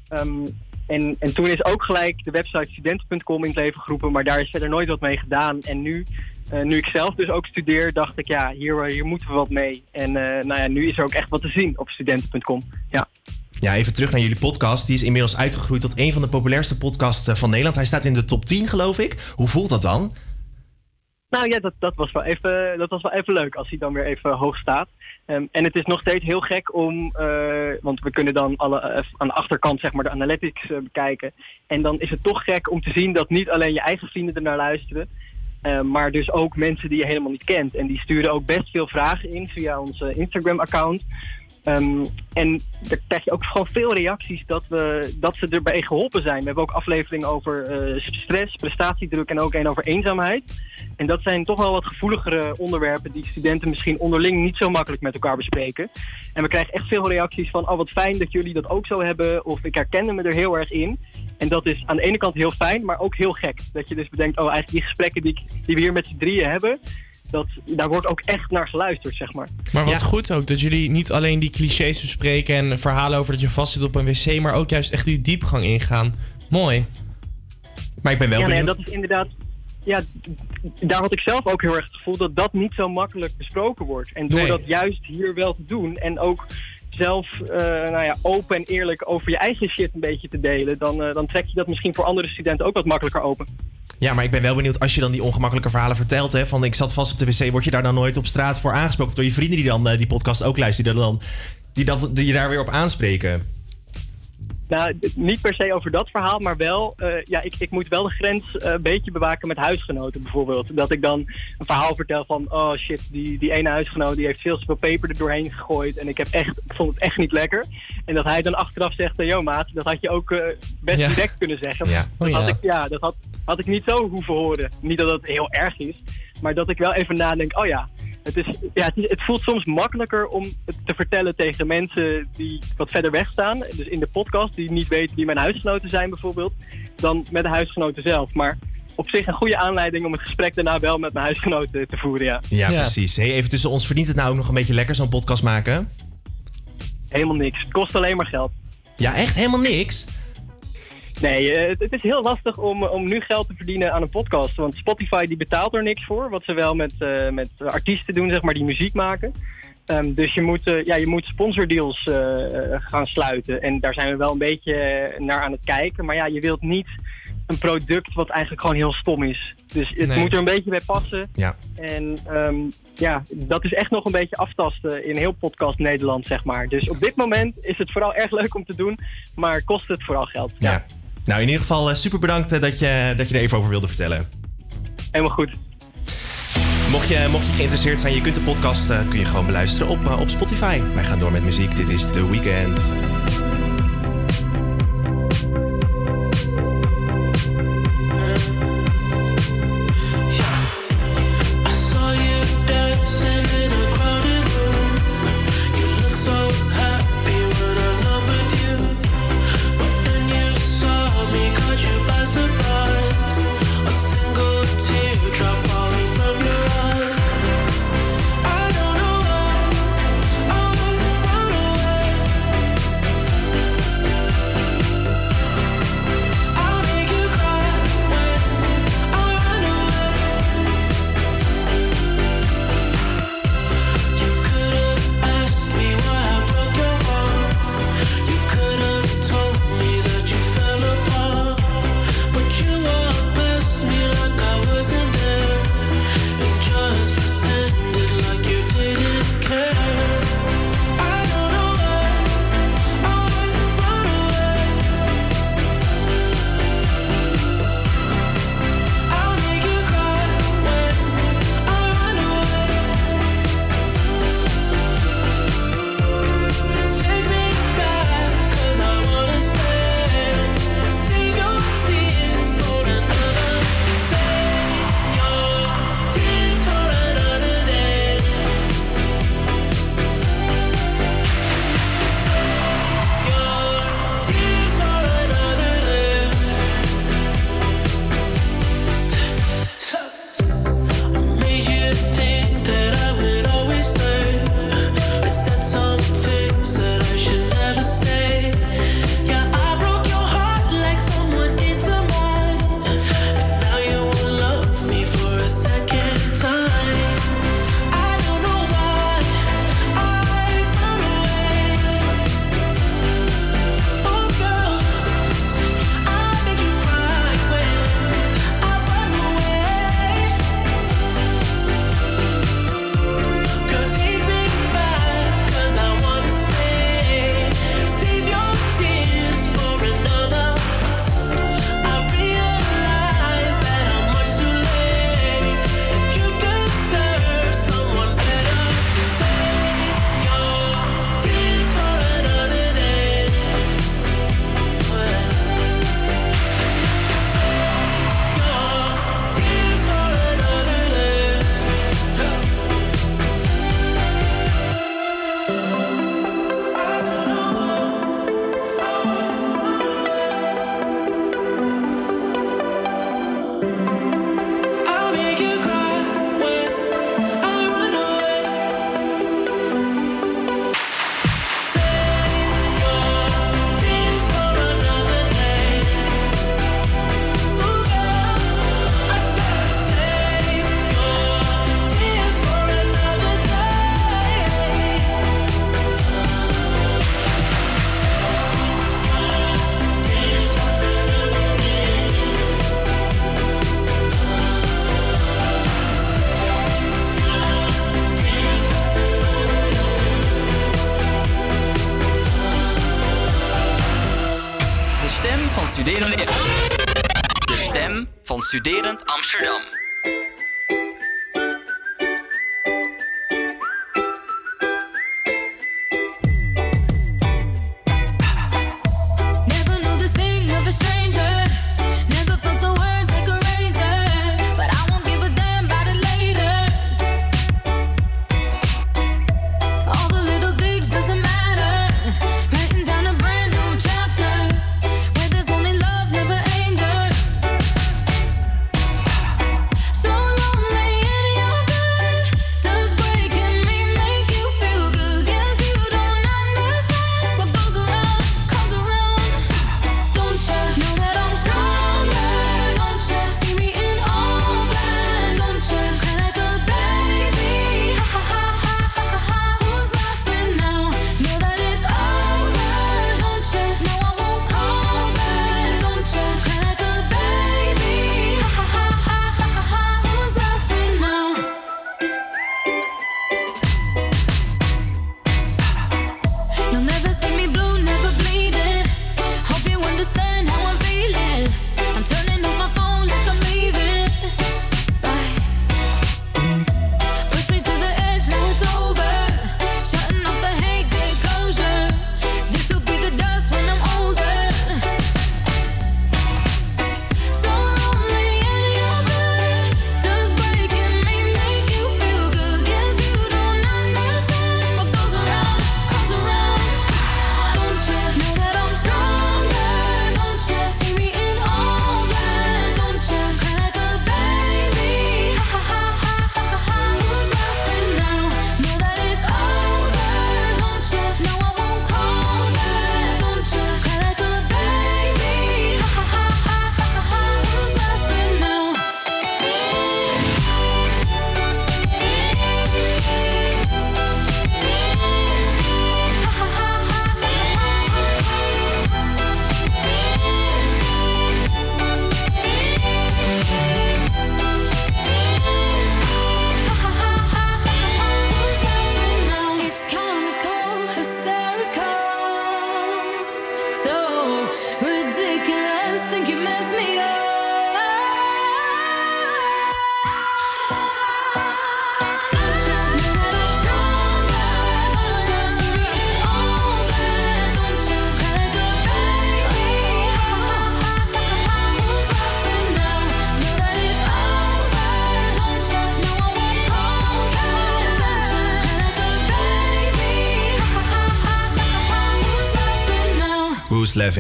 Ehm, en, en toen is ook gelijk de website studenten.com in het leven geroepen, maar daar is verder nooit wat mee gedaan. En nu, eh, nu ik zelf dus ook studeer, dacht ik, ja, hier, hier moeten we wat mee. En eh, nou ja, nu is er ook echt wat te zien op studenten.com. Ja. Ja, even terug naar jullie podcast. Die is inmiddels uitgegroeid tot een van de populairste podcasts eh, van Nederland. Hij staat in de top 10, geloof ik. Hoe voelt dat dan? Nou ja, dat, dat, was wel even, dat was wel even leuk als hij dan weer even hoog staat. Ehm, en het is nog steeds heel gek om, eh, want we kunnen dan alle, eh, aan de achterkant zeg maar de analytics eh, bekijken. En dan is het toch gek om te zien dat niet alleen je eigen vrienden ernaar luisteren, eh, maar dus ook mensen die je helemaal niet kent. En die sturen ook best veel vragen in via ons eh, Instagram-account. Ehm, en daar krijg je ook gewoon veel reacties dat, we, dat ze erbij geholpen zijn. We hebben ook afleveringen over eh, stress, prestatiedruk en ook een over eenzaamheid. En dat zijn toch wel wat gevoeligere onderwerpen die studenten misschien onderling niet zo makkelijk met elkaar bespreken. En we krijgen echt veel reacties van, oh wat fijn dat jullie dat ook zo hebben. Of ik herkende me er heel erg in. En dat is aan de ene kant heel fijn, maar ook heel gek. Dat je dus bedenkt, oh eigenlijk die gesprekken die, die we hier met z'n drieën hebben, dat, daar wordt ook echt naar geluisterd, zeg maar. Maar wat goed ook, dat jullie niet alleen die clichés bespreken en verhalen over dat je vastzit op een wc, maar ook juist echt die diepgang ingaan. Mooi. Maar ik ben wel ja, nee, benieuwd. dat is inderdaad. Ja, daar had ik zelf ook heel erg het gevoel dat dat niet zo makkelijk besproken wordt. En door Nee. dat juist hier wel te doen en ook zelf eh, nou ja, open en eerlijk over je eigen shit een beetje te delen, dan, eh, dan trek je dat misschien voor andere studenten ook wat makkelijker open. Ja, maar ik ben wel benieuwd als je dan die ongemakkelijke verhalen vertelt. Hè, van ik zat vast op de wc. Word je daar dan nooit op straat voor aangesproken? Door je vrienden die dan eh, die podcast ook luisteren, dan, die, dat, die je daar weer op aanspreken? Nou, niet per se over dat verhaal, maar wel, eh, ja, ik, ik moet wel de grens eh, een beetje bewaken met huisgenoten bijvoorbeeld. Dat ik dan een verhaal vertel van, oh shit, die, die ene huisgenoot die heeft veel te veel peper er doorheen gegooid en ik, heb echt, ik vond het echt niet lekker. En dat hij dan achteraf zegt, yo maat, dat had je ook eh, best Ja. direct kunnen zeggen. Ja. Dat, Oh, had ja. ik, ja, dat had, had ik niet zo hoeven horen. Niet dat het heel erg is, maar dat ik wel even nadenk, oh ja, het, is, ja, het, is- het voelt soms makkelijker om het te vertellen tegen mensen die wat verder weg staan. Dus in de podcast, die niet weten wie mijn huisgenoten zijn bijvoorbeeld. Dan met de huisgenoten zelf. Maar op zich een goede aanleiding om het gesprek daarna wel met mijn huisgenoten te voeren, ja. Ja, precies. Hey, even tussen ons, verdient het nou ook nog een beetje lekker zo'n podcast maken? Helemaal niks. Het kost alleen maar geld. Ja, echt helemaal niks? Nee, eh, het, het is heel lastig om, om nu geld te verdienen aan een podcast. Want Spotify die betaalt er niks voor. Wat ze wel met, eh, met artiesten doen, zeg maar, die muziek maken. Ehm, dus je moet, eh, ja, je moet sponsordeals gaan sluiten. En daar zijn we wel een beetje naar aan het kijken. Maar ja, je wilt niet een product wat eigenlijk gewoon heel stom is. Dus het Nee. moet er een beetje bij passen. Ja. En ehm, ja, dat is echt nog een beetje aftasten in heel podcast Nederland, zeg maar. Dus op dit moment is het vooral erg leuk om te doen. Maar kost het vooral geld. Ja. Nou, in ieder geval eh, super bedankt eh, dat je, dat je er even over wilde vertellen. Helemaal goed. Mocht je, mocht je geïnteresseerd zijn, je kunt de podcast eh, kun je gewoon beluisteren op, op Spotify. Wij gaan door met muziek. Dit is The Weeknd.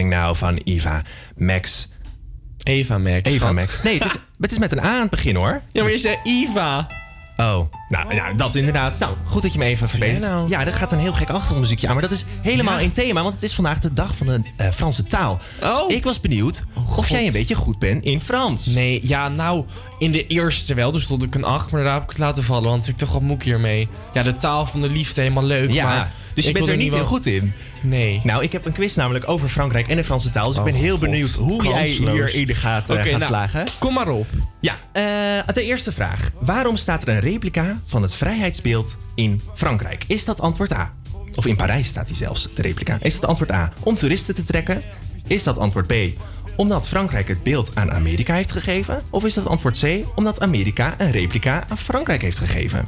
Now van Eva Max. Eva Max. Eva schat. Max. Nee, het is, het is met een A aan het begin hoor. Ja, maar je zei Eva. Oh, nou ja, dat inderdaad. Nou, goed dat je me even verbetert. nou? Ja, er gaat een heel gek achtergrondmuziekje aan. Maar dat is helemaal Ja. in thema, want het is vandaag de dag van de eh, Franse taal. Oh. Dus ik was benieuwd of jij een beetje goed bent in Frans. Nee, ja, nou, in de eerste wel. Dus stond ik een 8, maar daarna heb ik het laten vallen. Want ik dacht, wat moet ik hiermee? Ja, de taal van de liefde, helemaal leuk. Ja, maar dus je ik bent er niet heel goed in. Nee. Nou, ik heb een quiz namelijk over Frankrijk en de Franse taal. Dus ik Oh, ben heel God. benieuwd hoe jij hierin gaat, eh, gaat nou, slagen. Kom maar op. Ja, eh, de eerste vraag. Waarom staat er een replica van het vrijheidsbeeld in Frankrijk? Is dat antwoord A? Of in Parijs staat hij zelfs, de replica. Is dat antwoord A om toeristen te trekken? Is dat antwoord B omdat Frankrijk het beeld aan Amerika heeft gegeven? Of is dat antwoord C omdat Amerika een replica aan Frankrijk heeft gegeven?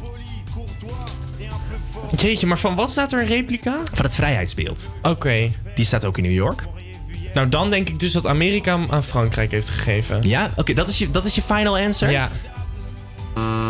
Jeetje, maar van wat staat er een replica? Van het vrijheidsbeeld. Oké. Die staat ook in New York. Nou, dan denk ik dus dat Amerika hem aan Frankrijk heeft gegeven. Ja, oké, dat, is je, dat is je final answer? Ja.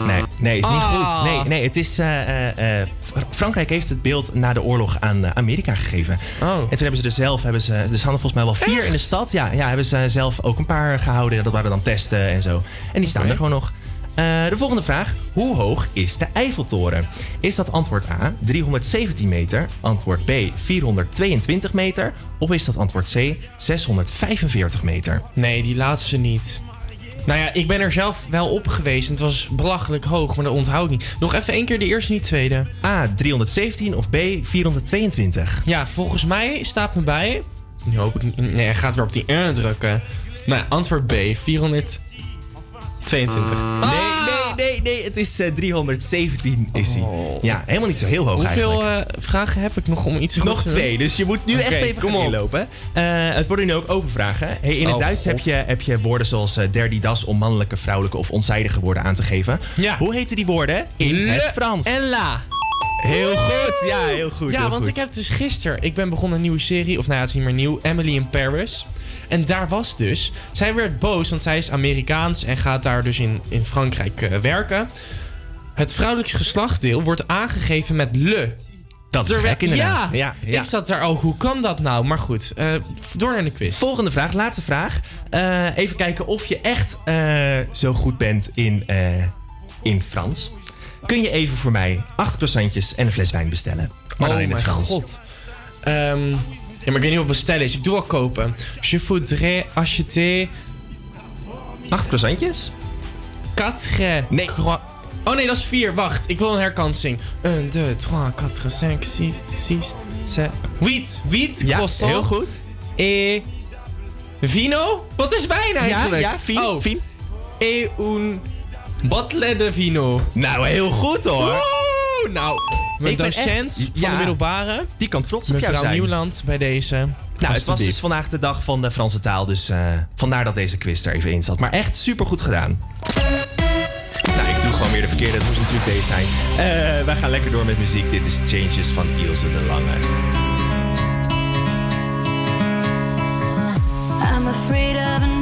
Nee, nee, is niet Ah. goed. Nee, nee, het is. eh, eh, eh, Fr- Frankrijk heeft het beeld na de oorlog aan Amerika gegeven. Oh. En toen hebben ze er zelf, hebben ze, er hadden volgens mij wel vier in de stad. Ja, ja, hebben ze zelf ook een paar gehouden. Dat waren dan testen en zo. En die staan er gewoon nog. Eh, de volgende vraag. Hoe hoog is de Eiffeltoren? Is dat antwoord A 317 meter, antwoord B 422 meter of is dat antwoord C 645 meter? Nee, die laatste niet. Nou ja, ik ben er zelf wel op geweest. En het was belachelijk hoog, maar dat onthoud ik niet. Nog even één keer de eerste, niet de tweede. A 317 of B 422? Ja, volgens mij staat me bij. Nu hoop ik niet. Nee, hij gaat weer op die R drukken. Nou, antwoord B, 422. Nee, nee, nee, nee. Het is eh, 317 is hij. Ja, helemaal niet zo heel hoog Oh. Hoeveel eigenlijk. eh, vragen heb ik nog om iets goed Nog te twee, doen? dus je moet nu echt even gaan op. inlopen. Eh, het worden nu ook open vragen. Hey, in het Oh, Duits heb je, heb je woorden zoals eh, der, die, das om mannelijke, vrouwelijke of onzijdige woorden aan te geven. Ja. Hoe heten die woorden in Le het Frans? En la. Heel goed, ja, heel goed. Ja, heel want goed. ik heb dus gisteren... Ik ben begonnen een nieuwe serie. Of nou ja, het is niet meer nieuw. Emily in Paris. En daar was dus... Zij werd boos, want zij is Amerikaans... en gaat daar dus in, in Frankrijk eh, werken. Het vrouwelijk geslachtdeel wordt aangegeven met le. Dat is gek inderdaad. Ja, Ja, ja. ik zat daar ook. Hoe kan dat nou? Maar goed, eh, door naar de quiz. Volgende vraag, laatste vraag. Eh, even kijken of je echt zo goed bent in, in Frans. Kun je even voor mij acht croissantjes en een fles wijn bestellen? Maar dan oh in het mijn Frans. god. Ehm, maar ik weet niet wat bestellen is. Ik doe wel kopen. Je voudrais acheter... Acht croissantjes? Quatre... Nee. Oh nee, dat is vier. Wacht, ik wil een herkansing. 1, 2, 3, 4, 5, 6, 6, 7... Huit. Huit Ja, croissant. heel goed. Et... Vino? Wat is wijn eigenlijk? ja, vin, Oh. vin. Et un bottle de vino. Nou, heel goed hoor. Oeh, nou, mijn docent echt- van ja. de middelbare. Die kan trots op jou Mevrouw zijn. Nieuwland bij deze. Nou, het was dus vandaag de dag van de Franse taal, dus eh, vandaar dat deze quiz er even in zat. Maar echt super goed gedaan. Nou, ik doe gewoon weer de verkeerde. Het moest natuurlijk deze zijn. Eh, wij gaan lekker door met muziek. Dit is Changes van Ilse de Lange. I'm afraid of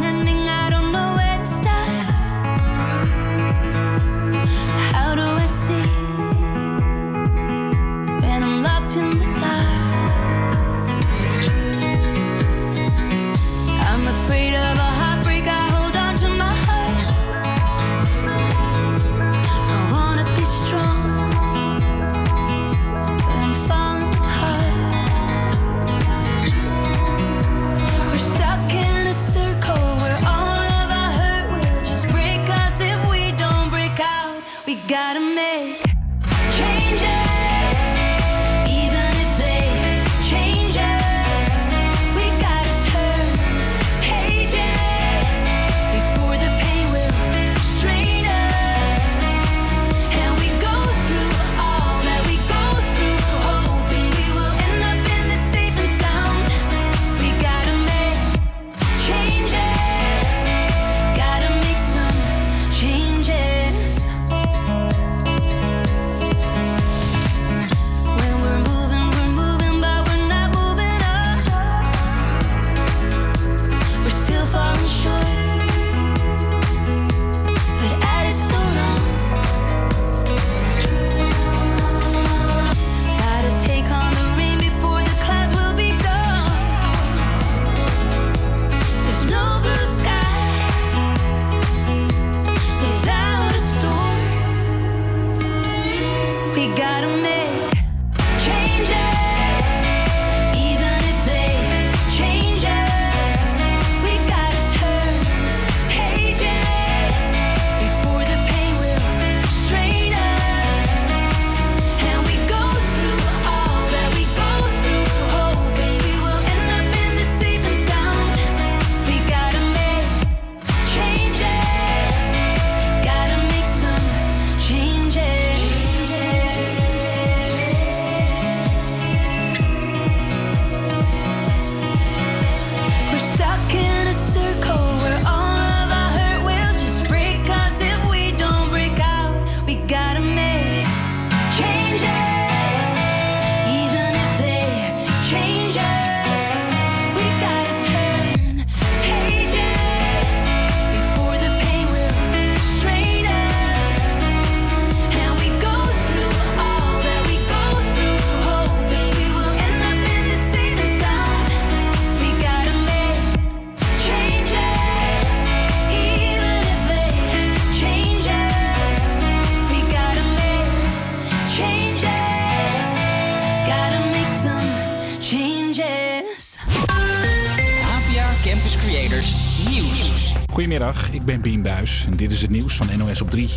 Goedemiddag, ik ben Bien Buis en dit is het nieuws van NOS op 3.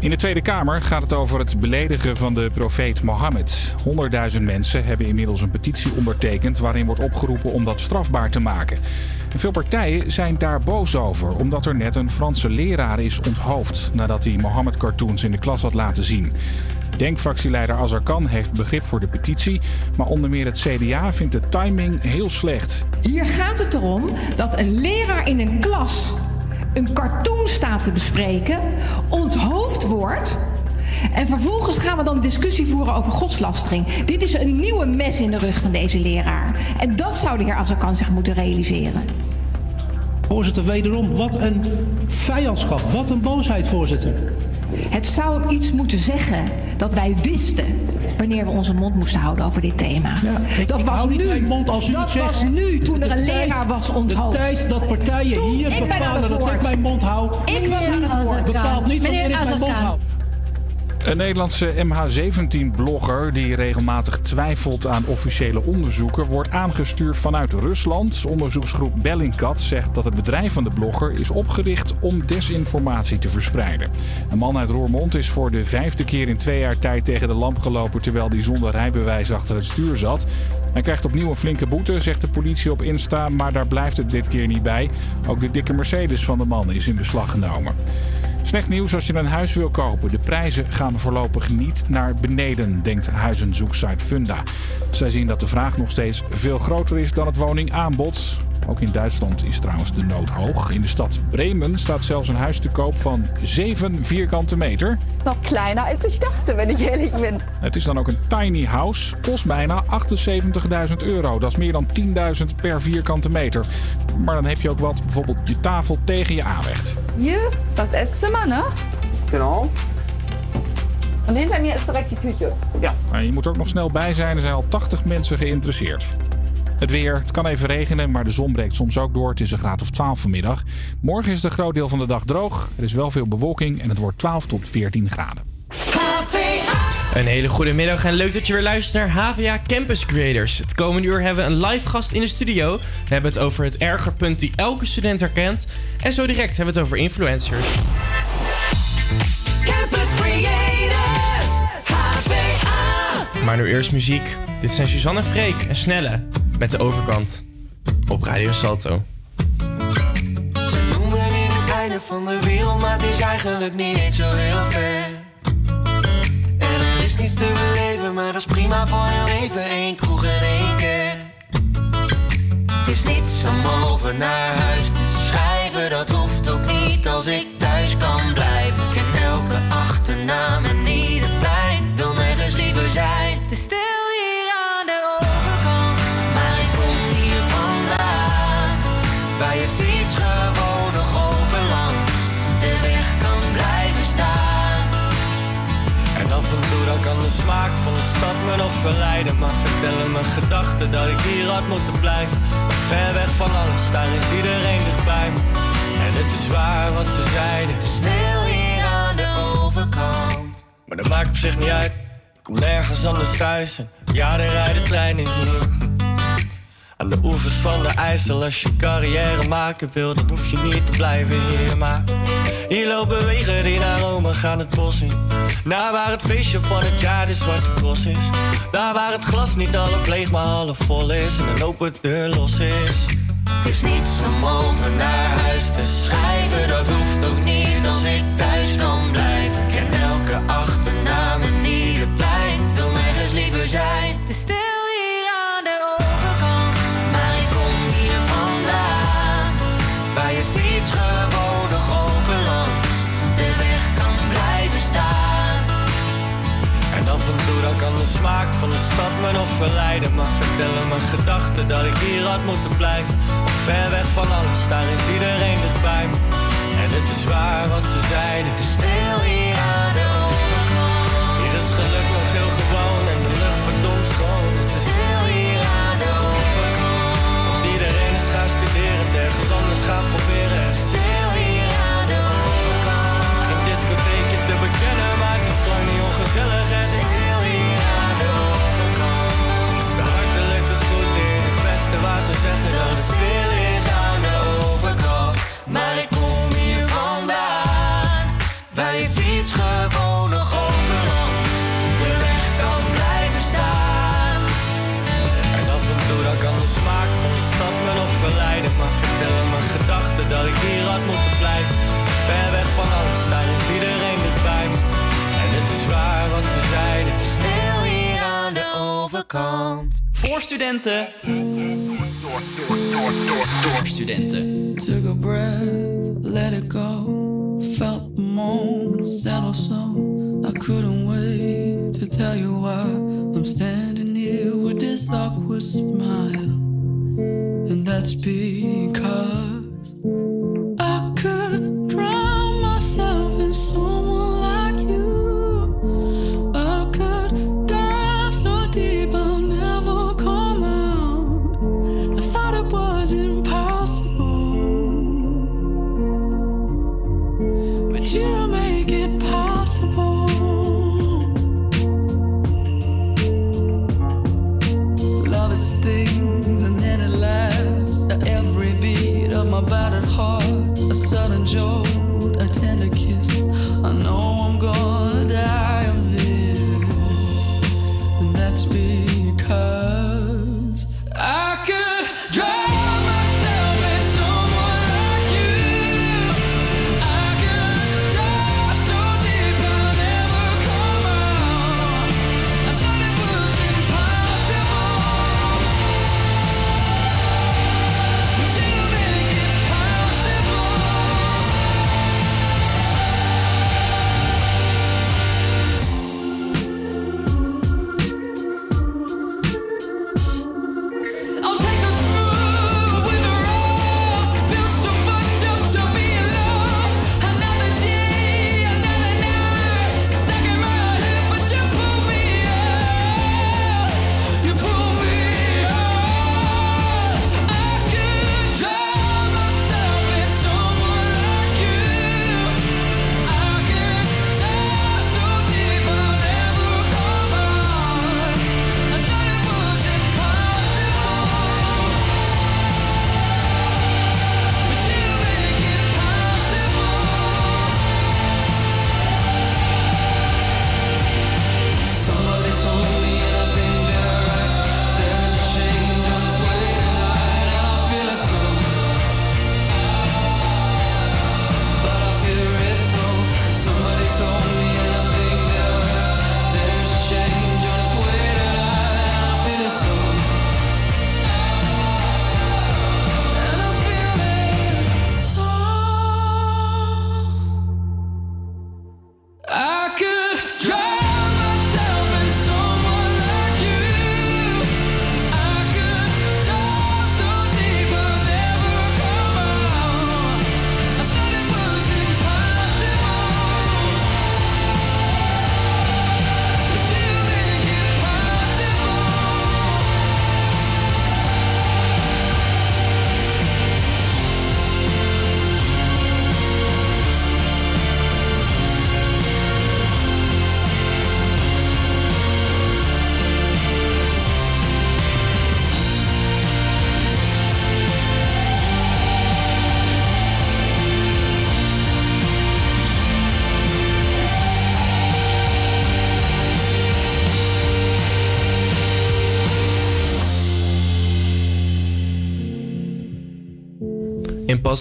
In de Tweede Kamer gaat het over het beledigen van de profeet Mohammed. 100.000 mensen hebben inmiddels een petitie ondertekend waarin wordt opgeroepen om dat strafbaar te maken. En veel partijen zijn daar boos over, omdat er net een Franse leraar is onthoofd nadat hij Mohammed-cartoons in de klas had laten zien. Denkfractieleider Azarkan heeft begrip voor de petitie, maar onder meer het CDA vindt de timing heel slecht. Hier gaat het erom dat een leraar in een klas een cartoon staat te bespreken, onthoofd wordt. En vervolgens gaan we dan discussie voeren over godslastering. Dit is een nieuwe mes in de rug van deze leraar. En dat zou de heer Azarkan zich moeten realiseren. Voorzitter, wederom, wat een vijandschap, wat een boosheid, voorzitter. Het zou iets moeten zeggen dat wij wisten wanneer we onze mond moesten houden over dit thema. dat was nu. mond als u dat zegt. was nu toen er een tijd- leraar was onthoofd. De tijd dat partijen Toen, hier bepalen dat ik mijn mond hou. Ik was aan het woord. bepaalt niet wanneer ik mijn mond hou. Een Nederlandse MH17-blogger die regelmatig twijfelt aan officiële onderzoeken wordt aangestuurd vanuit Rusland. Onderzoeksgroep Bellingcat zegt dat het bedrijf van de blogger is opgericht om desinformatie te verspreiden. Een man uit Roermond is voor de vijfde keer in twee jaar tijd tegen de lamp gelopen terwijl hij zonder rijbewijs achter het stuur zat. Hij krijgt opnieuw een flinke boete, zegt de politie op Insta, maar daar blijft het dit keer niet bij. Ook de dikke Mercedes van de man is in beslag genomen. Slecht nieuws als je een huis wil kopen. De prijzen gaan voorlopig niet naar beneden, denkt huizenzoeksite Funda. Zij zien dat de vraag nog steeds veel groter is dan het woningaanbod. Ook in Duitsland is trouwens de nood hoog. In de stad Bremen staat zelfs een huis te koop van 7 vierkante meter. Noch kleiner als ich dachte, wenn ich ehrlich bin. Het is dan ook een tiny house, kost bijna 78.000 euro. Dat is meer dan 10.000 per vierkante meter. Maar dan heb je ook wat, bijvoorbeeld je tafel tegen je aanrecht. Hier ist das Esszimmer, ne? Genau. Und hinter mir ist direkt die Küche. Ja. Maar je moet er ook nog snel bij zijn. Er zijn al 80 mensen geïnteresseerd. Het weer. Het kan even regenen, maar de zon breekt soms ook door. Het is een graad of 12 vanmiddag. Morgen is het een groot deel van de dag droog. Er is wel veel bewolking en het wordt 12 tot 14 graden. Een hele goede middag en leuk dat je weer luistert naar HVA Campus Creators. Het komende uur hebben we een live gast in de studio. We hebben het over het ergerpunt die elke student herkent. En zo direct hebben we het over influencers. Campus Creators, HVA. Maar nu eerst muziek. Dit zijn Suzanne Freek en Snelle met de overkant op Radio Salto. Ze noemen dit het einde van de wereld, maar het is eigenlijk niet eens zo heel ver. En er is niets te beleven, maar dat is prima voor heel even. Eén kroeg en één keer. Het is niets om over naar huis te schrijven, dat hoeft ook niet als ik thuis kan blijven. Ik ken elke achternaam en ieder plein, wil nergens liever zijn. Het is stil stad me nog verleiden Maar vertellen mijn gedachten dat ik hier had moeten blijven. Ver weg van alles, daar is iedereen dichtbij me. En het is waar wat ze zeiden. Het is Stil hier aan de overkant. Maar dat maakt op zich niet uit. Ik kom nergens anders thuis en ja, er rijden treinen hier Aan de oevers van de IJssel Als je carrière maken wil, dan hoef je niet te blijven hier Maar hier lopen wegen die naar Rome gaan het bos in. Naar waar het feestje van het jaar de zwarte cross is. Daar waar het glas niet half leeg maar half vol is. En een open deur los is. Het is niets om over naar huis te schrijven, dat hoeft ook niet als ik thuis kan blijven. Ik ken elke achternaam en ieder plein, wil nergens liever zijn. Me nog verleiden Maar vertellen mijn gedachten dat ik hier had moeten blijven. Ver weg van alles, daar is iedereen dichtbij me. En het is waar wat ze zeiden. Het is stil hier aan de overkant. Hier is geluk nog heel gewoon en de lucht verdomd schoon. Het is Stil hier aan de overkant. Want iedereen is gaan studeren, ergens anders gaan proberen overkant. Voor studenten. Door, door, door, door, door studenten. Took a breath, let it go. Felt the moment settle so. I couldn't wait to tell you why I'm standing here with this awkward smile. And that's because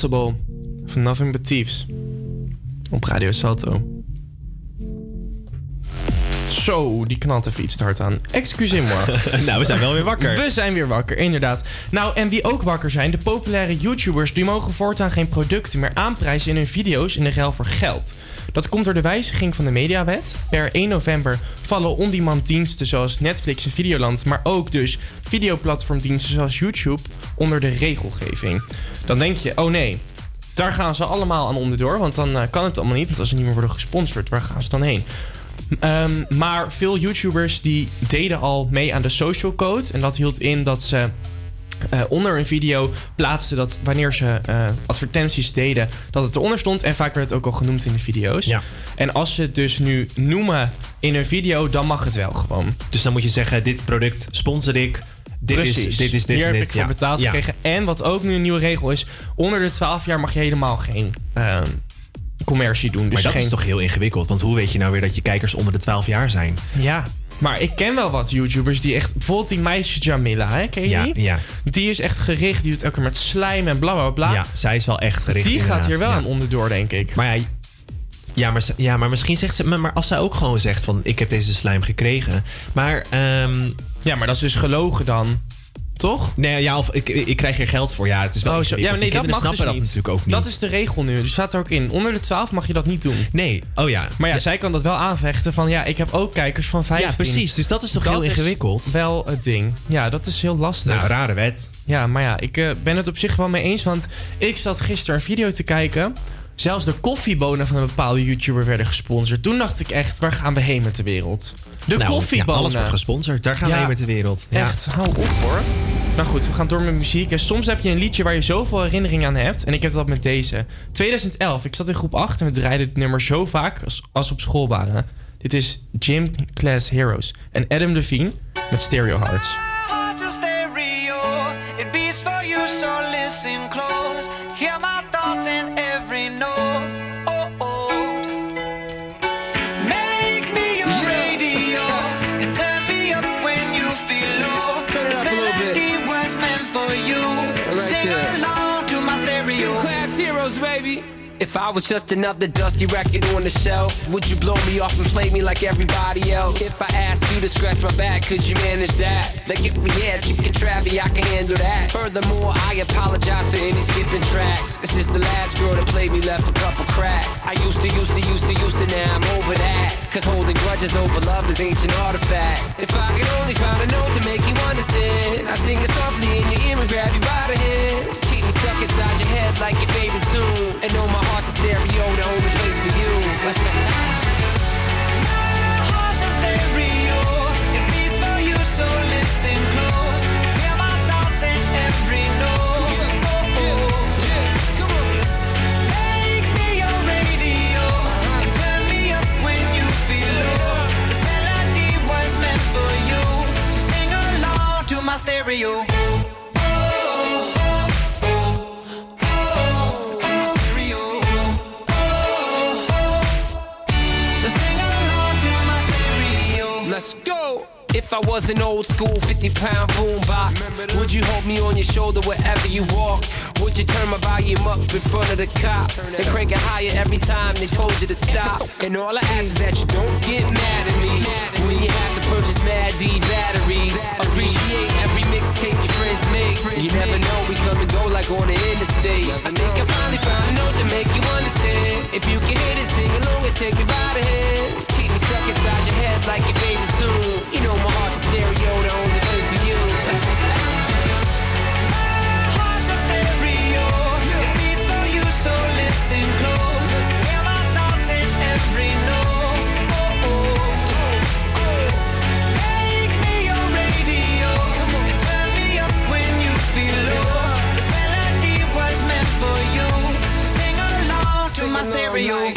Impossible van Nothing But Thieves. Op Radio Salto. Zo, die knalt even iets te hard aan. Excusez-moi. Nou, we zijn wel weer wakker. We zijn weer wakker, inderdaad. Nou, en wie ook wakker zijn, de populaire YouTubers... die mogen voortaan geen producten meer aanprijzen in hun video's in de ruil voor geld. Dat komt door de wijziging van de mediawet. Per 1 november vallen on-demand diensten zoals Netflix en Videoland... maar ook dus videoplatformdiensten zoals YouTube onder de regelgeving. Dan denk je, oh nee, daar gaan ze allemaal aan onderdoor. Want dan eh, kan het allemaal niet. Want als ze niet meer worden gesponsord, waar gaan ze dan heen? Ehm, maar veel YouTubers die deden al mee aan de social code. En dat hield in dat ze eh, onder een video plaatsten dat wanneer ze eh, advertenties deden, dat het eronder stond. En vaak werd het ook al genoemd in de video's. Ja. En als ze het dus nu noemen in een video, dan mag het wel gewoon. Dus dan moet je zeggen, dit product sponsor ik. Dit Precies. is dit, is dit Hier heb dit. ik voor betaald Ja. gekregen. En wat ook nu een nieuwe regel is, onder de 12 jaar mag je helemaal geen eh, commercie doen. Dus maar dat geen... is toch heel ingewikkeld. Want hoe weet je nou weer dat je kijkers onder de 12 jaar zijn? Ja, maar ik ken wel wat YouTubers die echt... Bijvoorbeeld die meisje Jamila, hè? ken je Ja, die? ja. Die is echt gericht. Die doet elke keer met slijm en bla bla bla. Ja, zij is wel echt gericht. Die gaat hier wel Ja. aan onderdoor, denk ik. Maar ja, ja, maar, ja, maar misschien zegt ze... Maar, als zij ook gewoon zegt van... Ik heb deze slijm gekregen. Maar... ehm, ja, maar dat is dus gelogen dan. Toch? Nee, ja, of ik, ik krijg hier geld voor. Ja, het is wel Oh, zo. Ja, nee, dat mag dus snappen niet. dat natuurlijk ook niet. Dat is de regel nu. Dus staat er ook in. Onder de 12 mag je dat niet doen. Nee, oh ja. Maar ja, zij kan dat wel aanvechten van... Ja, ik heb ook kijkers van 15. Ja, precies. Dus dat is toch heel ingewikkeld? wel het ding. Ja, dat is heel lastig. Nou, rare wet. Ja, maar ja, ik eh, ben het op zich wel mee eens. Want ik zat gisteren een video te kijken. Zelfs de koffiebonen van een bepaalde YouTuber werden gesponsord. Toen dacht ik echt, waar gaan we heen met de wereld? De Nou, koffiebonen. ja, alles wordt gesponsord. Daar gaan we Ja, heen met de wereld. Ja. Echt, hou op hoor. Nou goed, we gaan door met muziek. En soms heb je een liedje waar je zoveel herinnering aan hebt. En ik heb dat met deze. 2011, ik zat in groep 8 en we draaiden het nummer zo vaak als, als we op school waren. Dit is Gym Class Heroes. En Adam Levine met Stereo Hearts. I was just another dusty record on the shelf, would you blow me off and play me like everybody else? If I asked you to scratch my back, could you manage that? Like if we had chicken travi, I can handle that. Furthermore, I apologize for any skipping tracks. This is the last girl that played me left a couple cracks. I used to, used to, used to, used to, now I'm over that. Cause holding grudges over love is ancient artifacts. If I could only find a note to make you understand, I sing it softly in your ear and grab you by the hands. Keep me stuck inside your head like your favorite tune. And know my heart's a stereo, the only place for you. heart's a stereo. It beats for you, so listen close. Hear my thoughts in every note. Oh, oh. Make me your radio and turn me up when you feel low. This melody was meant for you, so sing along to my stereo. If I was an old school 50 pound boombox, would you hold me on your shoulder wherever you walk? Would you turn my volume up in front of the cops and crank it higher every time they told you to stop? And all I ask is that you don't get mad at me when you have purchase Mad D batteries. Appreciate every mixtape your friends make. You never know, we come and go like on the interstate. I think I finally found a note to make you understand. If you can hit it, sing along and take me by the hands. Keep me stuck inside your head like your favorite tune. You know my heart's stereo, the only to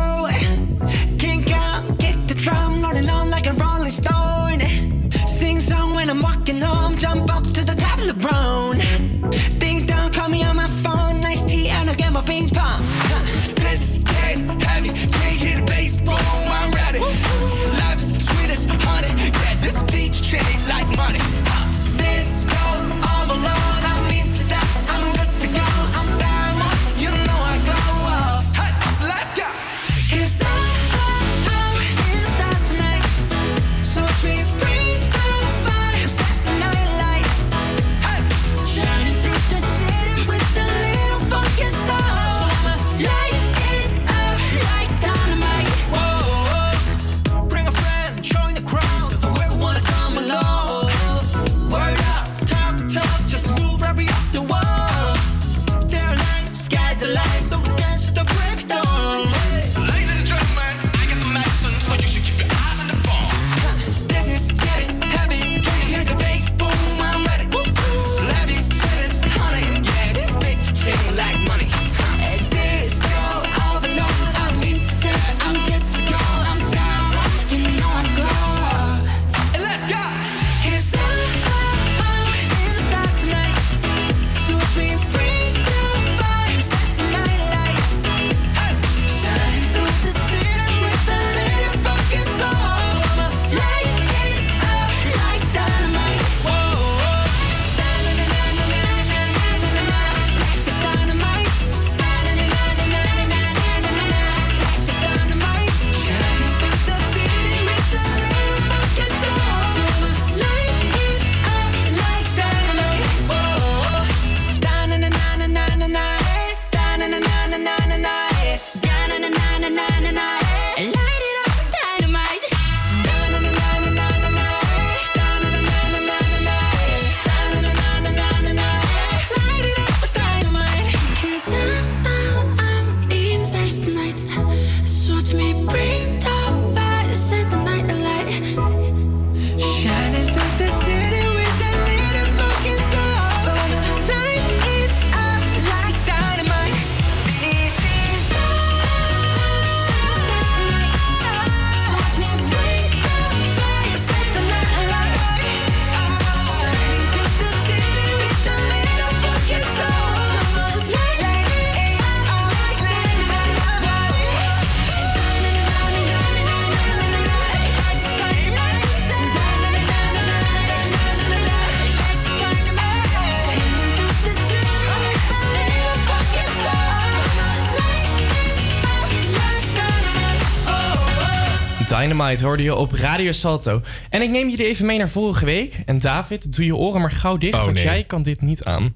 Dynamite hoorde je op Radio Salto. En ik neem jullie even mee naar vorige week. En David, doe je oren maar gauw dicht, Oh, want nee. jij kan dit niet aan.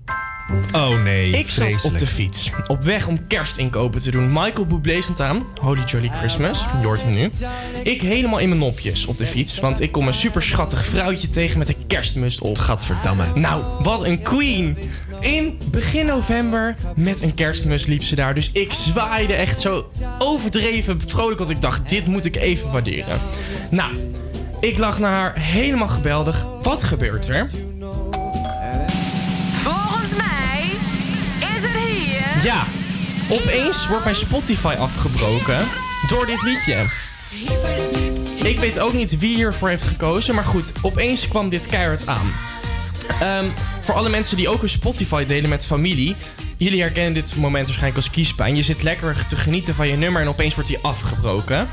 Oh nee, Ik zat op de fiets, op weg om kerstinkopen te doen. Michael Bublé stond aan, Holy Jolly Christmas, je hoort hem nu. Ik helemaal in mijn nopjes op de fiets, want ik kom een super schattig vrouwtje tegen met een kerstmus op. Gadverdamme. Nou, wat een queen! In begin november met een kerstmus liep ze daar. Dus ik zwaaide echt zo overdreven vrolijk, want ik dacht, dit moet ik even waarderen. Nou, ik lag naar haar helemaal geweldig. Wat gebeurt er? Volgens mij is er hier. Ja, opeens wordt mijn Spotify afgebroken door dit liedje. Ik weet ook niet wie hiervoor heeft gekozen, maar goed, opeens kwam dit keihard aan. Ehm, voor alle mensen die ook een Spotify delen met familie, jullie herkennen dit moment waarschijnlijk als kiespijn. Je zit lekker te genieten van je nummer en opeens wordt die afgebroken.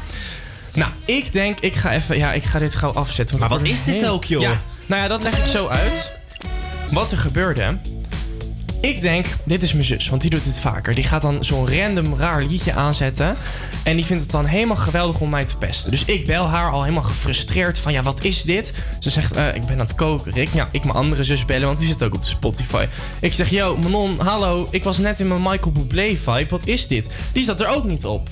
Nou, ik denk, ik ga even, ja, ik ga dit gauw afzetten. want Maar wat is dit heel- ook, joh? Ja, nou ja, dat leg ik zo uit. Wat er gebeurde. Ik denk, dit is mijn zus, want die doet dit vaker. Die gaat dan zo'n random raar liedje aanzetten. En die vindt het dan helemaal geweldig om mij te pesten. Dus ik bel haar al helemaal gefrustreerd van, ja, wat is dit? Ze zegt, eh, ik ben aan het koken, Rick. Ja, ik mijn andere zus bellen, want die zit ook op Spotify. Ik zeg, yo, Manon, hallo, ik was net in mijn Michael Bublé vibe. Wat is dit? Die zat er ook niet op.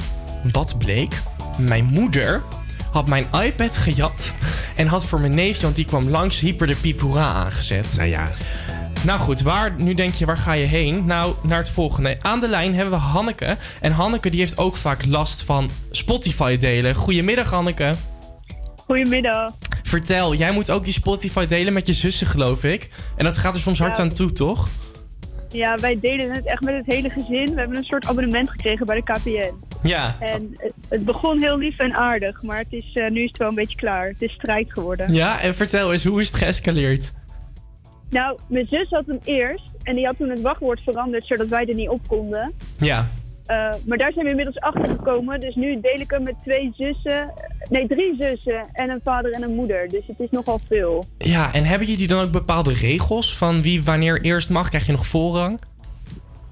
Wat bleek? Mijn moeder had mijn iPad gejat en had voor mijn neefje, want die kwam langs, hyper de piephoera aangezet. Nou ja. Nou goed, waar, nu denk je, waar ga je heen? Nou, naar het volgende. Aan de lijn hebben we Hanneke. En Hanneke die heeft ook vaak last van Spotify delen. Goedemiddag Hanneke. Goedemiddag. Vertel, jij moet ook die Spotify delen met je zussen geloof ik. En dat gaat er soms hard Ja. aan toe, toch? Ja, wij delen het echt met het hele gezin. We hebben een soort abonnement gekregen bij de KPN. Ja. En het, het begon heel lief en aardig, maar het is, eh, nu is het wel een beetje klaar. Het is strijd geworden. Ja, en vertel eens, hoe is het geëscaleerd? Nou, mijn zus had hem eerst En die had toen het wachtwoord veranderd, zodat wij er niet op konden. Ja. Eh, maar daar zijn we inmiddels achter gekomen. Dus nu deel ik hem met twee zussen. Nee, drie zussen. En een vader en een moeder. Dus het is nogal veel. Ja, en hebben jullie dan ook bepaalde regels van wie wanneer eerst mag? Krijg je nog voorrang?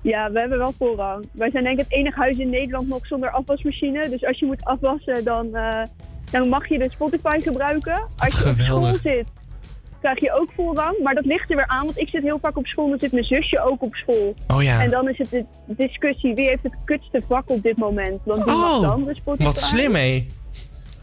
Ja, we hebben wel voorrang. Wij zijn denk ik het enige huis in Nederland nog zonder afwasmachine. Dus als je moet afwassen, dan, eh, dan mag je de Spotify gebruiken. Als je op school zit, krijg je ook voorrang. Maar dat ligt er weer aan, want ik zit heel vaak op school. Dan zit mijn zusje ook op school. Oh ja. En dan is het de discussie, wie heeft het kutste vak op dit moment? Want wie mag dan de Spotify? Oh, wat slim hé.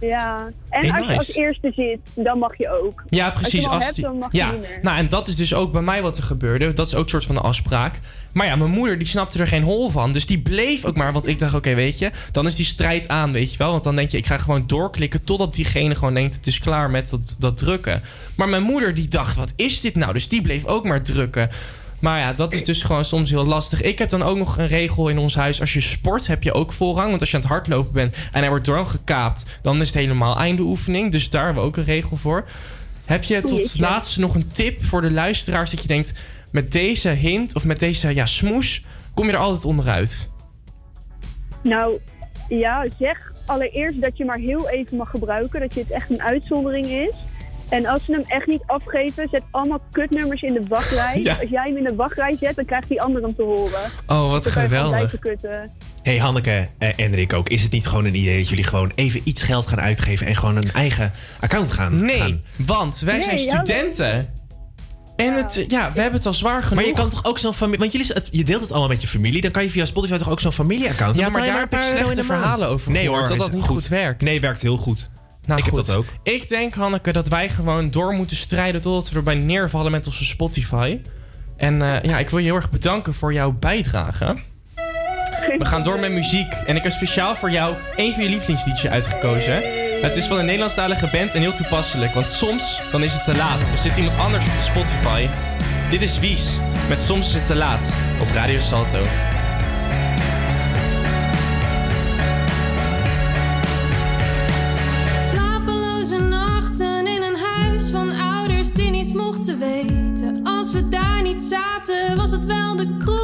Ja. En Hey, als je als eerste zit, dan mag je ook. Ja, precies. Als je Als hebt, dan mag ja, je niet meer. nou en dat is dus ook bij mij wat er gebeurde. Dat is ook een soort van de afspraak. Maar ja, mijn moeder die snapte er geen hol van. Dus die bleef ook maar. Want ik dacht, oké, weet je, dan is die strijd aan, weet je wel. Want dan denk je, ik ga gewoon doorklikken totdat diegene gewoon denkt, het is klaar met dat, dat drukken. Maar mijn moeder die dacht, wat is dit nou? Dus die bleef ook maar drukken. Maar ja, dat is dus gewoon soms heel lastig. Ik heb dan ook nog een regel in ons huis. Als je sport heb je ook voorrang. Want als je aan het hardlopen bent en hij wordt doorgekaapt... dan is het helemaal einde oefening. Dus daar hebben we ook een regel voor. Heb je tot Jeetje. laatst nog een tip voor de luisteraars... dat je denkt, met deze hint of met deze ja, smoes... kom je er altijd onderuit? Nou, ja, zeg allereerst dat je maar heel even mag gebruiken. Dat je het echt een uitzondering is. En als ze hem echt niet afgeven, zet allemaal kutnummers in de wachtrij. Ja. Als jij hem in de wachtrij zet, dan krijgt die ander hem te horen. Oh, wat geweldig. Hey Hanneke eh, en Rick ook, is het niet gewoon een idee dat jullie gewoon even iets geld gaan uitgeven en gewoon een eigen account gaan? Nee, gaan? want wij Nee, zijn ja, maar- studenten. En het, ja, we hebben het al zwaar genoeg. Maar je kan toch ook zo'n familie, want jullie, het- je deelt het allemaal met je familie, dan kan je via Spotify toch ook zo'n familieaccount? Ja, maar daar heb ik slechte verhalen over Nee hoor, dat dat niet goed werkt. Nee, werkt heel goed. Nou, ik goed. heb dat ook. Ik denk, Hanneke, dat wij gewoon door moeten strijden totdat we erbij neervallen met onze Spotify. En eh, ja, ik wil je heel erg bedanken voor jouw bijdrage. We gaan door met muziek. En ik heb speciaal voor jou één van je lievelingsliedjes uitgekozen. Het is van een Nederlandstalige band en heel toepasselijk. Want soms dan is het te laat. Er zit iemand anders op de Spotify. Dit is Wies met Soms is het te laat op Radio Salto. Zaten, was het wel de kroeg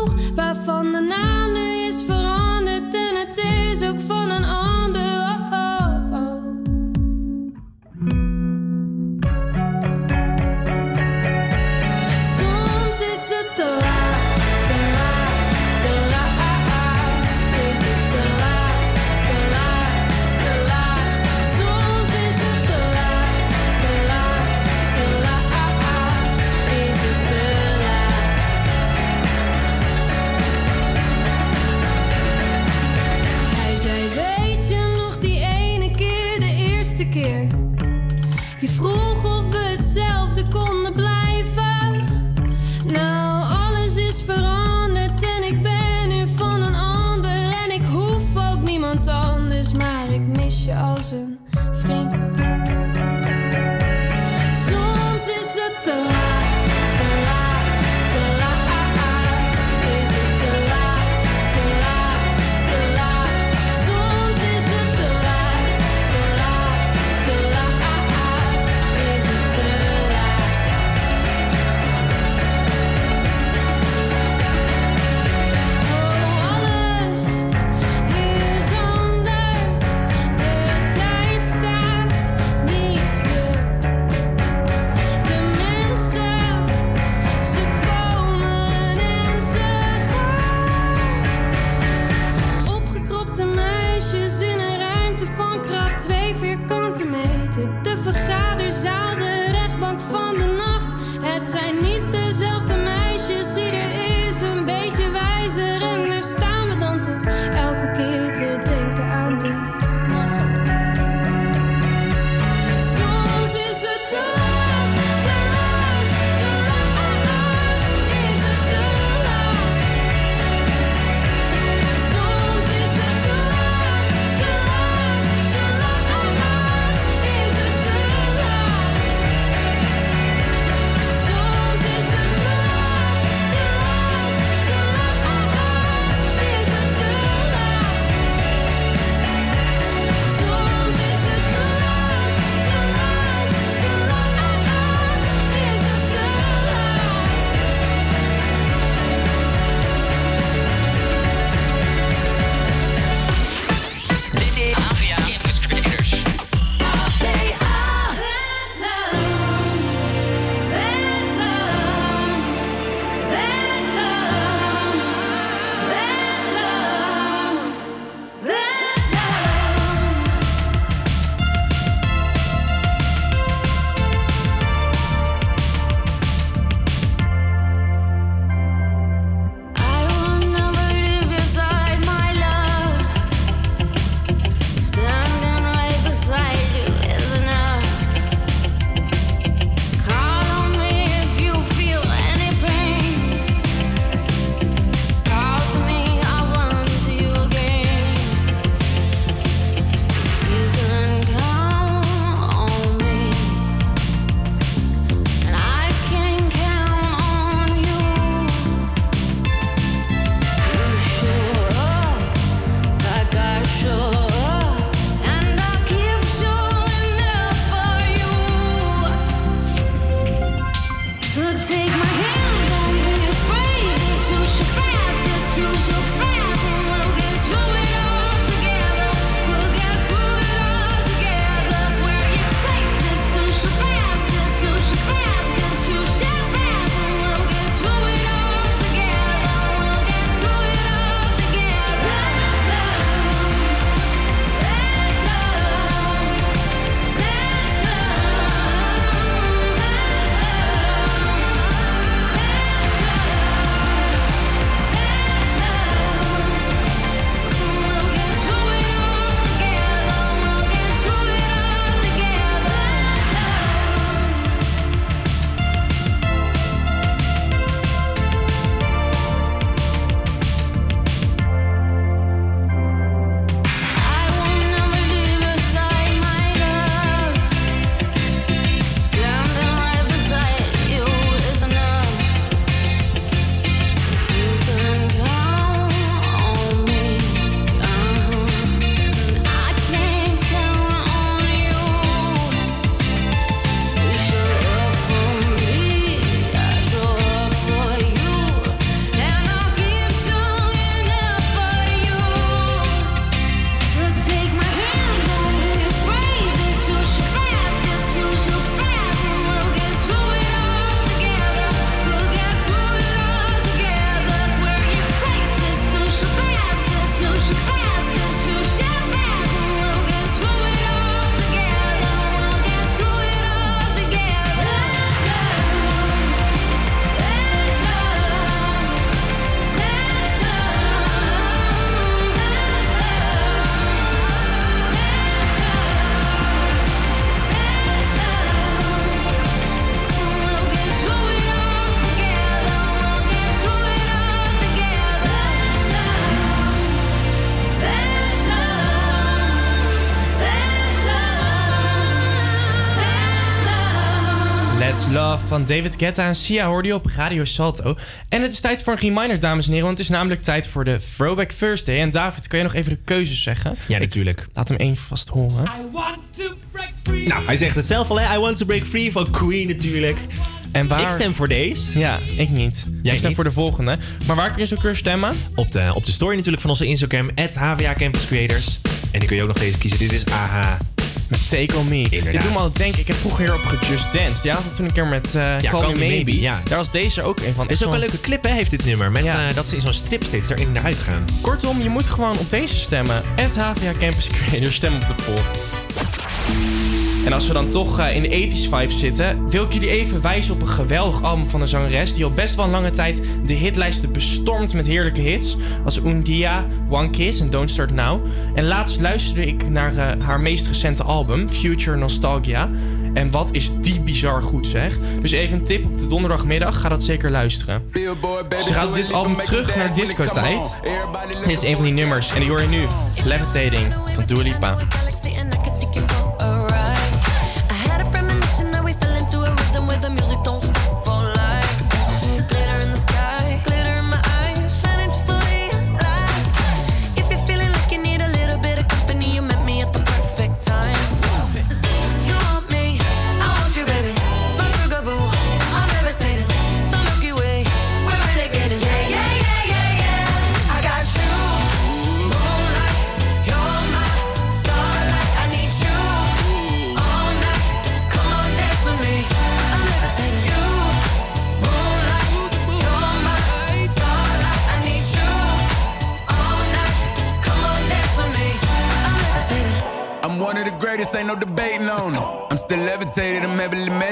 van David Guetta en Sia hoorde je op Radio Salto. En het is tijd voor een reminder, dames en heren. Want het is namelijk tijd voor de Throwback Thursday. En David, kan je nog even de keuzes zeggen? Ja, natuurlijk. Ik laat hem één vast horen. Nou, hij zegt het zelf al, hè? I want to break free van Queen natuurlijk. En waar... Ik stem voor deze. Ja, ik niet. Jij ik stem niet? voor de volgende. Maar waar kun je zo keer stemmen? Op de, op de story natuurlijk van onze Instagram, HVA Campus Creators. En dan kun je ook nog deze kiezen. Dit is AHA. Met Take On Me. Inderdaad. Dit doet me altijd denken. Ik heb vroeger hierop gejust danced. Ja, dat toen een keer met eh Call, Me Maybe. ja. Daar was deze ook een van. Het is ook een leuke clip, hè, heeft dit nummer. Met Ja. eh, dat ze in zo'n strip steeds erin en eruit gaan. Kortom, je moet gewoon op deze stemmen. Het HVA Campus Creators, stem op de poll. En als we dan toch eh, in de 80s vibe zitten, wil ik jullie even wijzen op een geweldig album van een zangeres die al best wel een lange tijd de hitlijsten bestormt met heerlijke hits. Als Undia, One Kiss en Don't Start Now. En laatst luisterde ik naar eh, haar meest recente album, Future Nostalgia. En wat is die bizar goed zeg. Dus even een tip op de donderdagmiddag, ga dat zeker luisteren. Ze gaat dit album terug naar disco-tijd. Dit is een van die nummers en die hoor je nu. Levitating van Dua Lipa.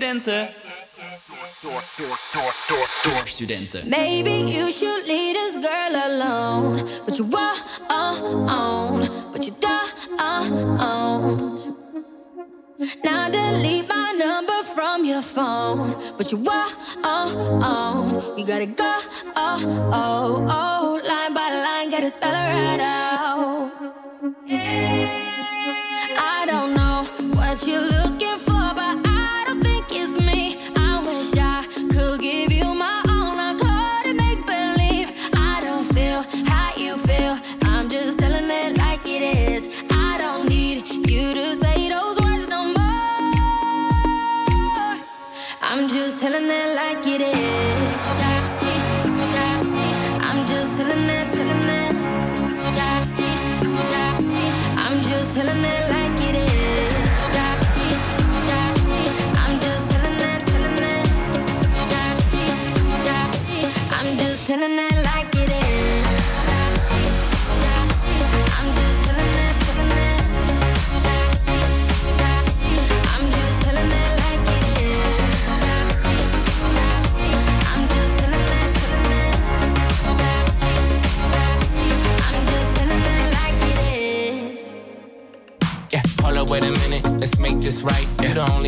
Voor studenten. Door, door, door, door, door. Maybe you should leave this girl alone. But you won't, but you don't. Now delete my number from your phone. But you won't, you gotta go, oh, oh, oh. Line by line, gotta spell it right out. I don't know what you're looking for,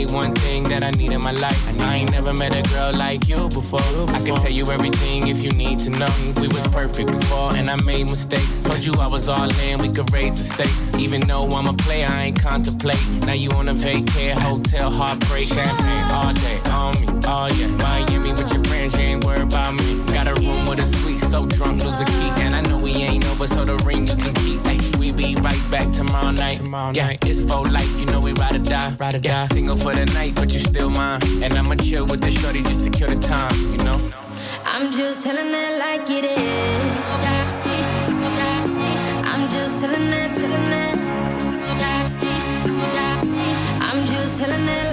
only one thing that I need in my life. I ain't never met a girl like you before. I can tell you everything if you need to know. We was perfect before, and I made mistakes. Told you I was all in, we could raise the stakes. Even though I'm a player, I ain't contemplate. Now you on a vacay, hotel, heartbreak, champagne all day, on me, oh yeah. Miami with your friends, you ain't worried about me. Got a room with a suite, so drunk, lose a key. And I know we ain't over, so the ring you can keep. Ay, we be right back tomorrow night. Tomorrow yeah, it's for life, you know we ride or die. Ride or yeah, die. Single for the night, but you still mine. And I'ma chill with the shorty just to kill the time, you know? I'm just telling it like it is. I'm just telling it, telling it. I'm just telling it like it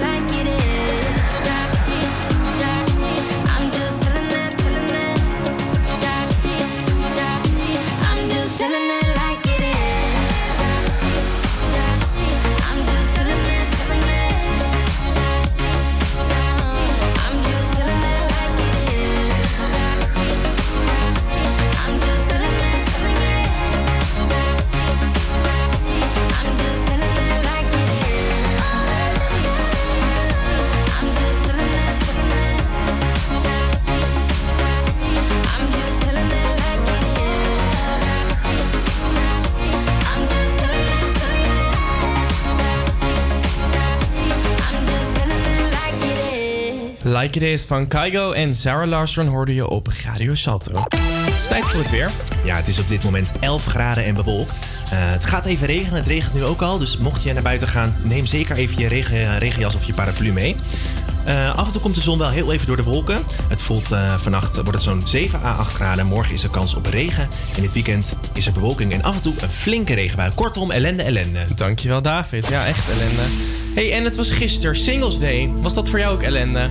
Like It Is van Kygo en Sarah Larsson hoorde je op Radio Salto. Het is tijd voor het weer. Ja, het is op dit moment 11 graden en bewolkt. Eh, het gaat even regenen. Het regent nu ook al. Dus mocht je naar buiten gaan, neem zeker even je regen, regenjas of je paraplu mee. Eh, af en toe komt de zon wel heel even door de wolken. Het voelt eh, vannacht wordt het zo'n 7 à 8 graden. Morgen is er kans op regen. En dit weekend is er bewolking en af en toe een flinke regenbui. Kortom, ellende, ellende. Dankjewel David. Ja, echt ellende. hey, en het was gisteren Singles Day. Was dat voor jou ook ellende?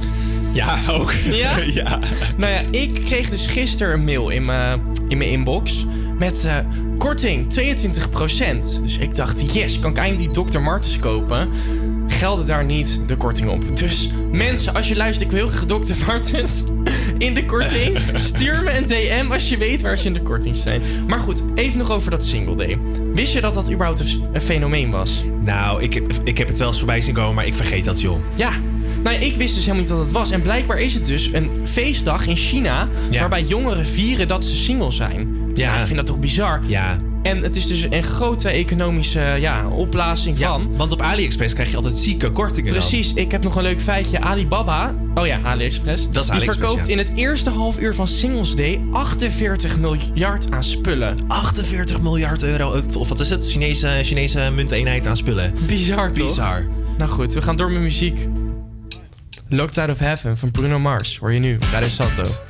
Ja, ook. Ja? ja. Nou ja, ik kreeg dus gisteren een mail in mijn in mijn inbox met eh, korting 22%. Dus ik dacht, yes, kan ik eindelijk die Dr. Martens kopen? Gelden daar niet de korting op. Dus mensen, als je luistert, ik wil heel graag Dr. Martens in de korting. Stuur me een DM als je weet waar ze in de korting zijn. Maar goed, even nog over dat single day. Wist je dat dat überhaupt een, een fenomeen was? Nou, ik, heb- ik heb het wel eens voorbij zien komen, maar ik vergeet dat, joh. Ja. Nou, ja, ik wist dus helemaal niet dat het was. En blijkbaar is het dus een feestdag in China... waarbij jongeren vieren dat ze single zijn. Ja. ik vind dat toch bizar? Ja. En het is dus een grote economische ja, opblazing van. Want op AliExpress krijg je altijd zieke kortingen dan. Precies, ik heb nog een leuk feitje. Alibaba, oh ja, AliExpress. Dat is die AliExpress, verkoopt ja. in het eerste half uur van Singles Day 48 miljard aan spullen. 48 miljard euro, of- of wat is het? Chinese, Chinese munteenheid aan spullen. Bizar toch? Bizar. Nou goed, we gaan door met muziek. Locked Out of Heaven van Bruno Mars hoor je nu bij Radio Salto.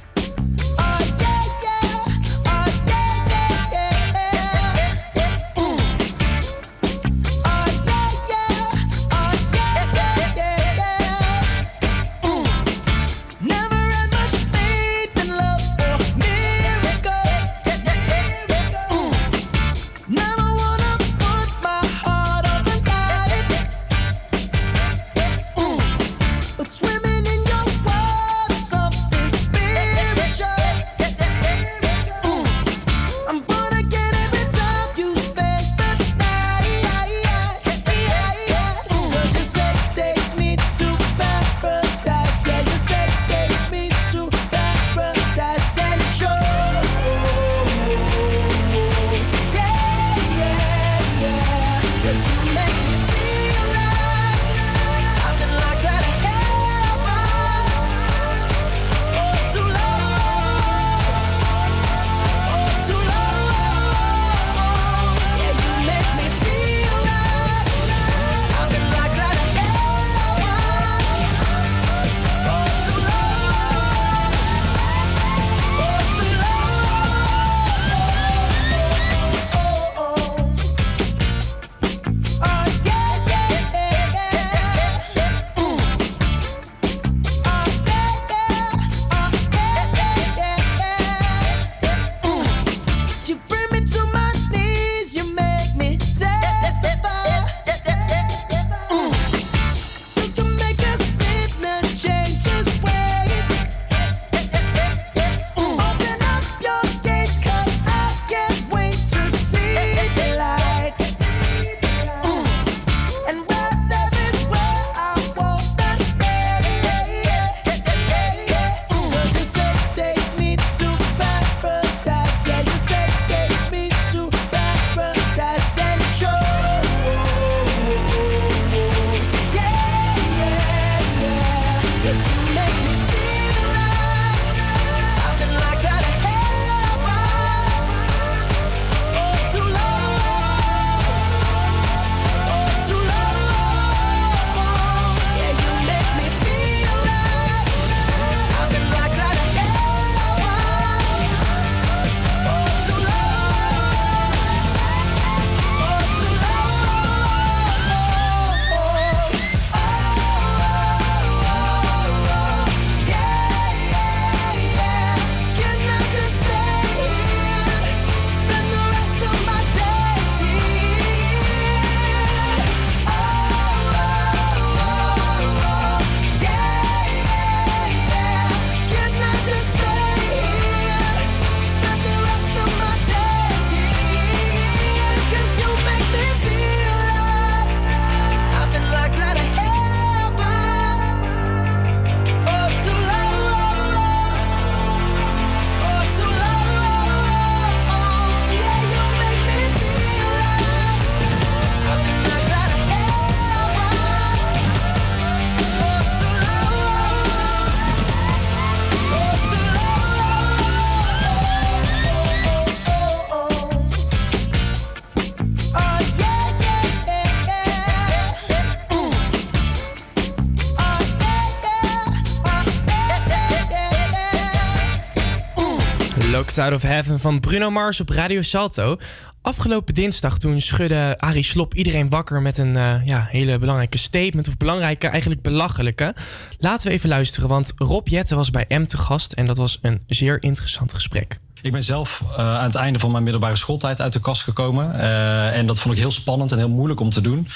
Knocked Out of Heaven van Bruno Mars op Radio Salto. Afgelopen dinsdag toen schudde Arie Slop iedereen wakker met een ja, hele belangrijke statement. Of belangrijke, eigenlijk belachelijke. Laten we even luisteren, want Rob Jetten was bij M te gast. En dat was een zeer interessant gesprek. Ik ben zelf eh, aan het einde van mijn middelbare schooltijd uit de kast gekomen. Eh, en dat vond ik heel spannend en heel moeilijk om te doen.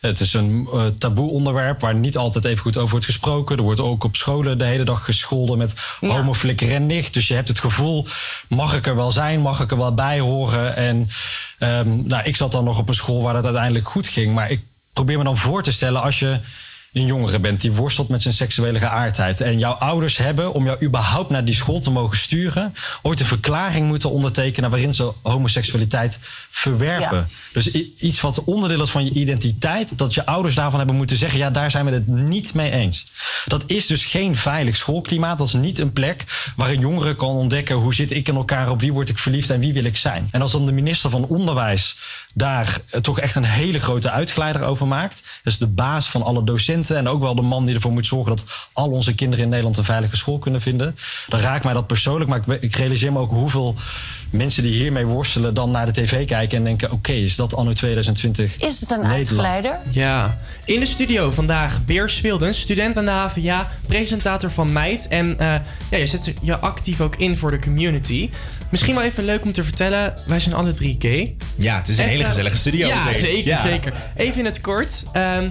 Het is een eh, taboe onderwerp waar niet altijd even goed over wordt gesproken. Er wordt ook op scholen de hele dag gescholden met homoflikkerendig. Dus je hebt het gevoel, mag ik er wel zijn? Mag ik er wel bij horen? En ehm, nou, ik zat dan nog op een school waar dat uiteindelijk goed ging. Maar ik probeer me dan voor te stellen als je een jongere bent die worstelt met zijn seksuele geaardheid. En jouw ouders hebben, om jou überhaupt naar die school te mogen sturen, ooit een verklaring moeten ondertekenen waarin ze homoseksualiteit verwerpen. Ja. Dus iets wat onderdeel is van je identiteit, dat je ouders daarvan hebben moeten zeggen: ja, daar zijn we het niet mee eens. Dat is dus geen veilig schoolklimaat. Dat is niet een plek waar een jongere kan ontdekken hoe zit ik in elkaar, op wie word ik verliefd en wie wil ik zijn. En als dan de minister van Onderwijs daar eh, toch echt een hele grote uitgeleider over maakt, dus de baas van alle docenten en ook wel de man die ervoor moet zorgen dat al onze kinderen in Nederland een veilige school kunnen vinden, dan raakt mij dat persoonlijk. Maar ik, ik realiseer me ook hoeveel mensen die hiermee worstelen dan naar de tv kijken en denken: oké, is dat anno 2020? Is het een Nederland? uitgeleider? Ja, in de studio vandaag Beers Wildens, student aan de HVA, presentator van Meid. En eh, ja, je zet je actief ook in voor de community. Misschien wel even leuk om te vertellen, wij zijn alle drie gay. Ja, het is een hele gezellige studio Ja, zeker, Ja. zeker. Even in het kort. ehm,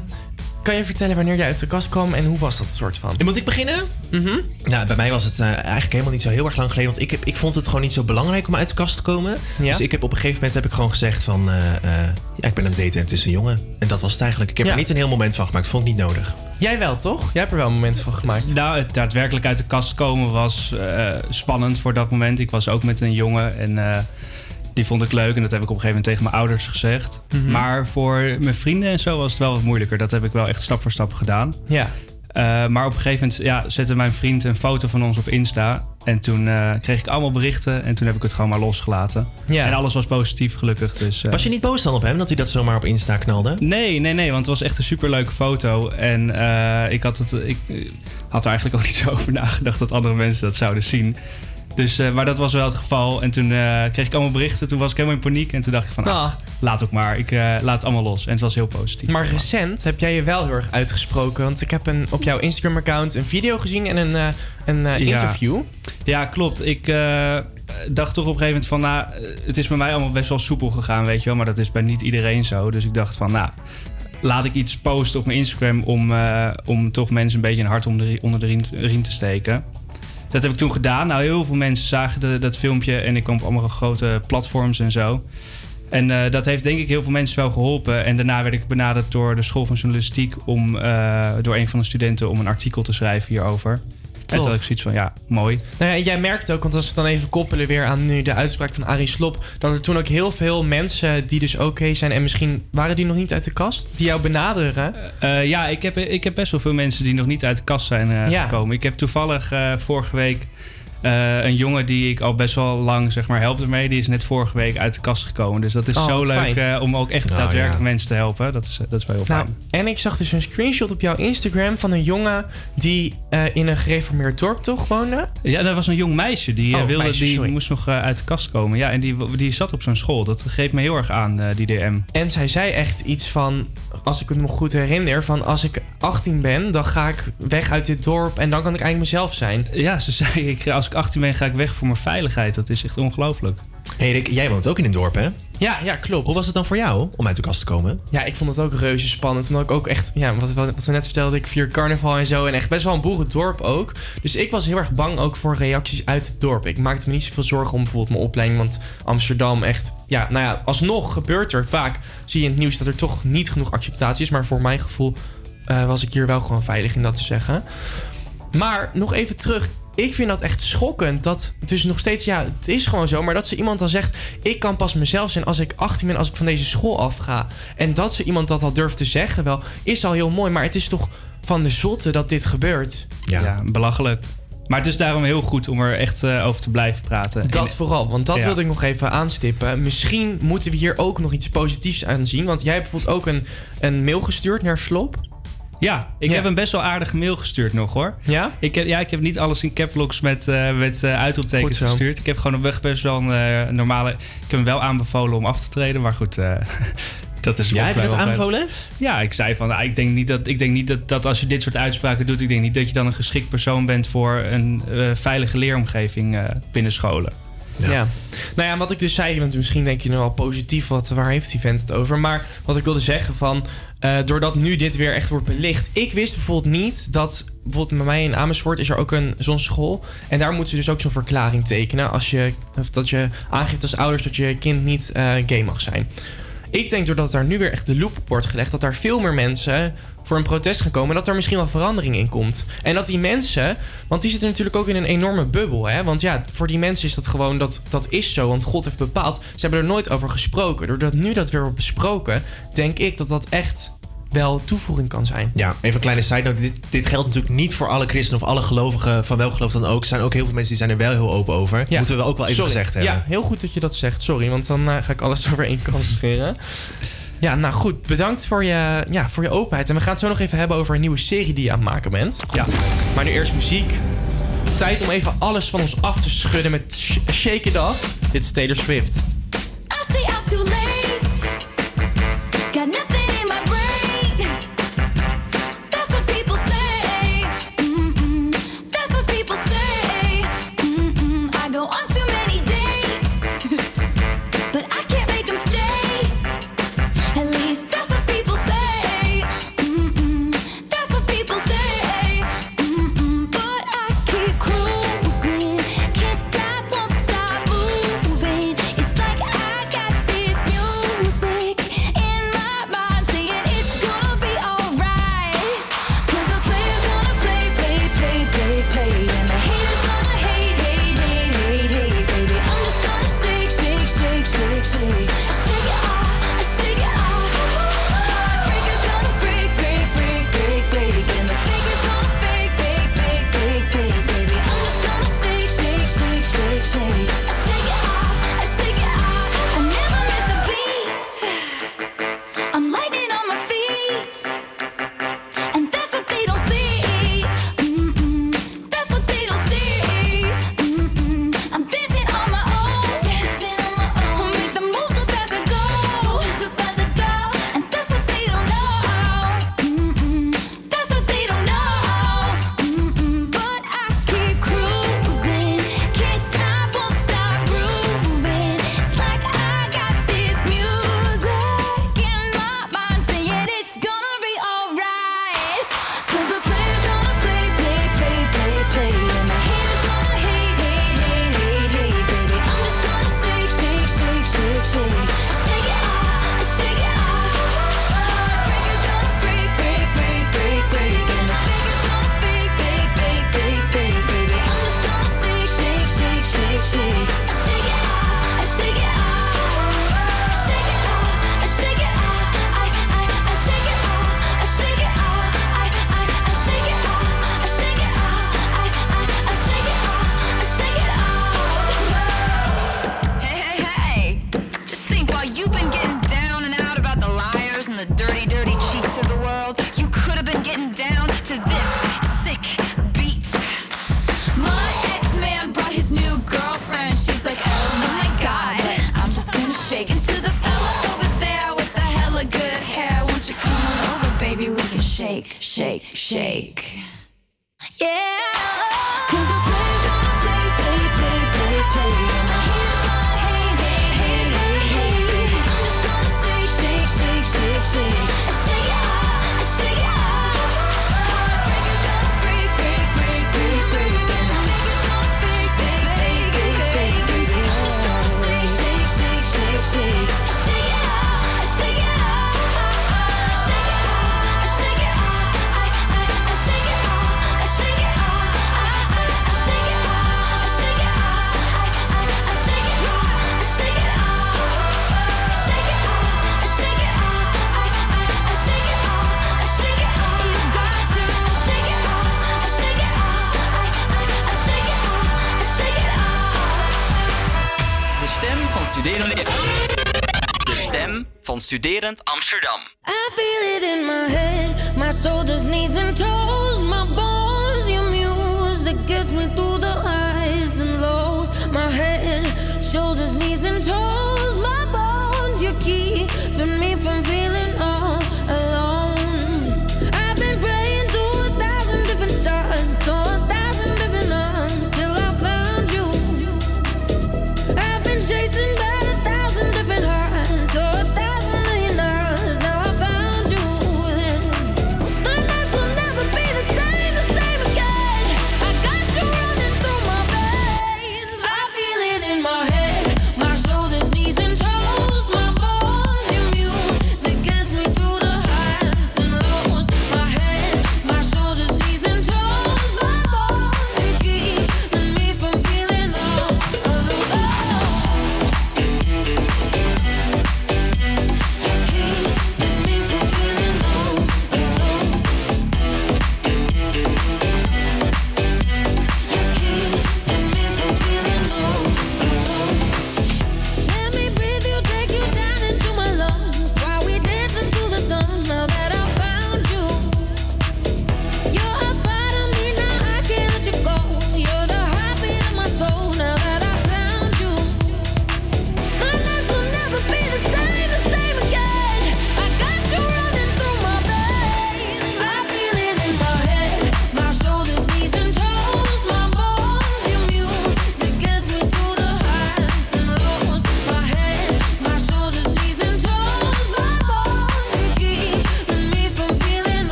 kan je vertellen wanneer jij uit de kast kwam en hoe was dat soort van? En moet ik beginnen? Mhm. Nou, bij mij was het eh, eigenlijk helemaal niet zo heel erg lang geleden. Want ik, heb, ik vond het gewoon niet zo belangrijk om uit de kast te komen. Ja? Dus ik heb op een gegeven moment heb ik gewoon gezegd van... eh, eh, ja, ik ben aan het daten en het is een jongen. En dat was het eigenlijk. Ik heb Ja. er niet een heel moment van gemaakt. Vond ik niet nodig. Jij wel, toch? Jij hebt er wel een moment van gemaakt. Nou, het daadwerkelijk uit de kast komen was eh, spannend voor dat moment. Ik was ook met een jongen en eh, die vond ik leuk. En dat heb ik op een gegeven moment tegen mijn ouders gezegd. Mhm. Maar voor mijn vrienden en zo was het wel wat moeilijker. Dat heb ik wel echt stap voor stap gedaan. Ja. Eh, maar op een gegeven moment ja, zette mijn vriend een foto van ons op Insta. En toen eh, kreeg ik allemaal berichten. En toen heb ik het gewoon maar losgelaten. Ja. En alles was positief, gelukkig. Dus, eh, Was je niet boos dan op hem dat hij dat zomaar op Insta knalde? Nee, nee, nee, want het was echt een superleuke foto. En ik, had het, ik had er eigenlijk ook niet zo over nagedacht dat andere mensen dat zouden zien. Dus, eh, maar dat was wel het geval. En toen eh, kreeg ik allemaal berichten. Toen was ik helemaal in paniek. En toen dacht ik van, ah, laat ook maar. Ik eh, laat het allemaal los. En het was heel positief. Maar recent heb jij je wel heel erg uitgesproken. Want ik heb een, op jouw Instagram-account een video gezien en een, een Ja. interview. Ja, klopt. Ik dacht toch op een gegeven moment van... Nou, het is bij mij allemaal best wel soepel gegaan, weet je wel. Maar dat is bij niet iedereen zo. Dus ik dacht van, nou... Laat ik iets posten op mijn Instagram om, om toch mensen een beetje een hart onder de, onder de riem, riem te steken. Dat heb ik toen gedaan. Nou, heel veel mensen zagen dat filmpje en ik kwam op allemaal grote platforms en zo. En eh, dat heeft denk ik heel veel mensen wel geholpen. En daarna werd ik benaderd door de School van Journalistiek om eh, door een van de studenten om een artikel te schrijven hierover. En toen had ik zoiets van, ja, mooi. Nou ja, en jij merkt ook, want als we dan even koppelen weer aan nu de uitspraak van Arie Slop, dat er toen ook heel veel mensen die dus oké zijn en misschien waren die nog niet uit de kast, die jou benaderen. Eh, ja, ik heb, ik heb best wel veel mensen die nog niet uit de kast zijn eh, Ja. gekomen. Ik heb toevallig eh, vorige week eh, een jongen die ik al best wel lang zeg maar, help ermee. Die is net vorige week uit de kast gekomen. Dus dat is Oh, zo leuk eh, om ook echt Nou, daadwerkelijk ja. mensen te helpen. Dat is, eh, dat is wel heel Nou, fijn. en ik zag dus een screenshot op jouw Instagram van een jongen die eh, in een gereformeerd dorp toch woonde. Ja, dat was een jong meisje. Die, Oh, wilde, meisje, die sorry. moest nog uit de kast komen. Ja, en die, die zat op zo'n school. Dat greep me heel erg aan, eh, die DM. En zij zei echt iets van, als ik het nog goed herinner, van als ik 18 ben, dan ga ik weg uit dit dorp en dan kan ik eigenlijk mezelf zijn. Ja, ze zei, ik, als ik 18 ben, ga ik weg voor mijn veiligheid. Dat is echt ongelooflijk. Hey Rick, jij woont ook in een dorp, hè? Ja, ja, klopt. Hoe was het dan voor jou om uit de kast te komen? Ja, ik vond het ook reuze spannend. Omdat ik ook echt, ja, wat, wat, wat we net vertelden, ik vier carnaval en zo. En echt best wel een boerendorp ook. Dus ik was heel erg bang ook voor reacties uit het dorp. Ik maakte me niet zoveel zorgen om bijvoorbeeld mijn opleiding. Want Amsterdam echt, ja, nou ja, alsnog gebeurt er vaak. Zie je in het nieuws dat er toch niet genoeg acceptatie is. Maar voor mijn gevoel eh, was ik hier wel gewoon veilig in dat te zeggen. Maar nog even terug. Ik vind dat echt schokkend. Dat dus nog steeds, ja, het is gewoon zo. Maar dat ze iemand dan zegt: Ik kan pas mezelf zijn als ik 18 ben, als ik van deze school afga. En dat ze iemand dat al durft te zeggen, wel, is al heel mooi. Maar het is toch van de zotte dat dit gebeurt. Ja, belachelijk. Maar het is daarom heel goed om er echt eh, over te blijven praten. Dat En- vooral, want dat Ja. wilde ik nog even aanstippen. Misschien moeten we hier ook nog iets positiefs aan zien. Want jij hebt bijvoorbeeld ook een, een mail gestuurd naar Slop. Ja, ik Ja. heb een best wel aardige mail gestuurd nog hoor. Ja? Ik heb, ja, ik heb niet alles in caplocks met, eh met eh, uitroeptekens gestuurd. Ik heb gewoon op weg best wel een eh, normale... Ik heb hem wel aanbevolen om af te treden, maar goed... dat is Ja, heb je dat wel- aanbevolen? Ja, ik zei van, ah, ik denk niet, dat, ik denk niet dat, dat als je dit soort uitspraken doet... ik denk niet dat je dan een geschikt persoon bent voor een veilige leeromgeving binnen scholen. Ja. Nou ja, wat ik dus zei, want misschien denk je nu al positief, wat, waar heeft die vent het over? Maar wat ik wilde zeggen van, eh, doordat nu dit weer echt wordt belicht. Ik wist bijvoorbeeld niet dat, bijvoorbeeld bij mij in Amersfoort is er ook een, zo'n school. En daar moeten ze dus ook zo'n verklaring tekenen. Als je, of dat je aangeeft als ouders dat je kind niet eh, gay mag zijn. Ik denk doordat daar nu weer echt de loep op wordt gelegd, dat daar veel meer mensen voor een protest gaan komen. En dat er misschien wel verandering in komt. En dat die mensen, want die zitten natuurlijk ook in een enorme bubbel. Hè? Want ja, voor die mensen is dat gewoon, dat, dat is zo. Want God heeft bepaald. Ze hebben er nooit over gesproken. Doordat nu dat weer wordt besproken, denk ik dat dat echt wel toevoeging kan zijn. Ja, even een kleine side note. Dit, dit geldt natuurlijk niet voor alle christenen of alle gelovigen van welk geloof dan ook. Er zijn ook heel veel mensen die zijn er wel heel open over. Ja. Moeten we ook wel even Sorry. gezegd hebben. Ja, heel goed dat je dat zegt. Sorry, want dan eh, ga ik alles over één kant scheren. Ja, nou goed. Bedankt voor je, ja, voor je openheid. En we gaan het zo nog even hebben over een nieuwe serie die je aan het maken bent. Ja. Maar nu eerst muziek. Tijd om even alles van ons af te schudden met Sh- Shake It Off. Dit is Taylor Swift.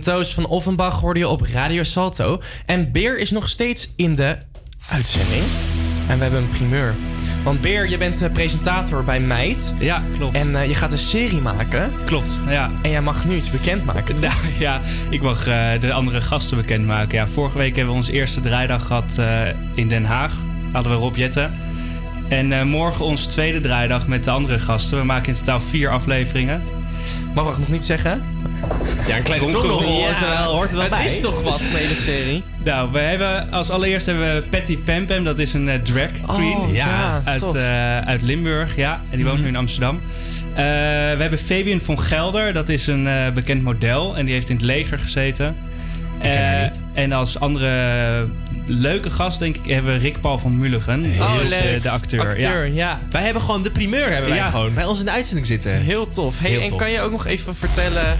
Toes van Offenbach hoorde je op Radio Salto. En Beer is nog steeds in de uitzending. En we hebben een primeur. Want Beer, je bent eh, presentator bij Meid. Ja, klopt. En eh, je gaat een serie maken. Klopt, ja. En jij mag nu iets bekendmaken. Nou, ja, ik mag eh, de andere gasten bekendmaken. Ja, vorige week hebben we onze eerste draaidag gehad eh, in Den Haag. Hadden we Rob Jetten. En morgen onze tweede draaidag met de andere gasten. We maken in totaal vier afleveringen. Mag ik nog niet zeggen? Ja, een kleine tromgeroffel hoort er wel- hoort er wel het bij. is toch wat, een hele serie. Nou, we hebben als allereerst hebben we Patty Pam Dat is een eh, drag queen. Oh, ja, uit, eh, uit Limburg, ja. En die woont Mhm. nu in Amsterdam. Eh, we hebben Fabian van Gelder. Dat is een eh, bekend model. En die heeft in het leger gezeten. Eh, en als andere leuke gast, denk ik, hebben we Rick Paul van Mulligen. Oh, is, eh, leuk. de acteur. Acteur, ja. Wij hebben gewoon de primeur hebben wij Ja. gewoon bij ons in de uitzending zitten. Heel tof. Hey, Heel en tof. kan je ook nog even vertellen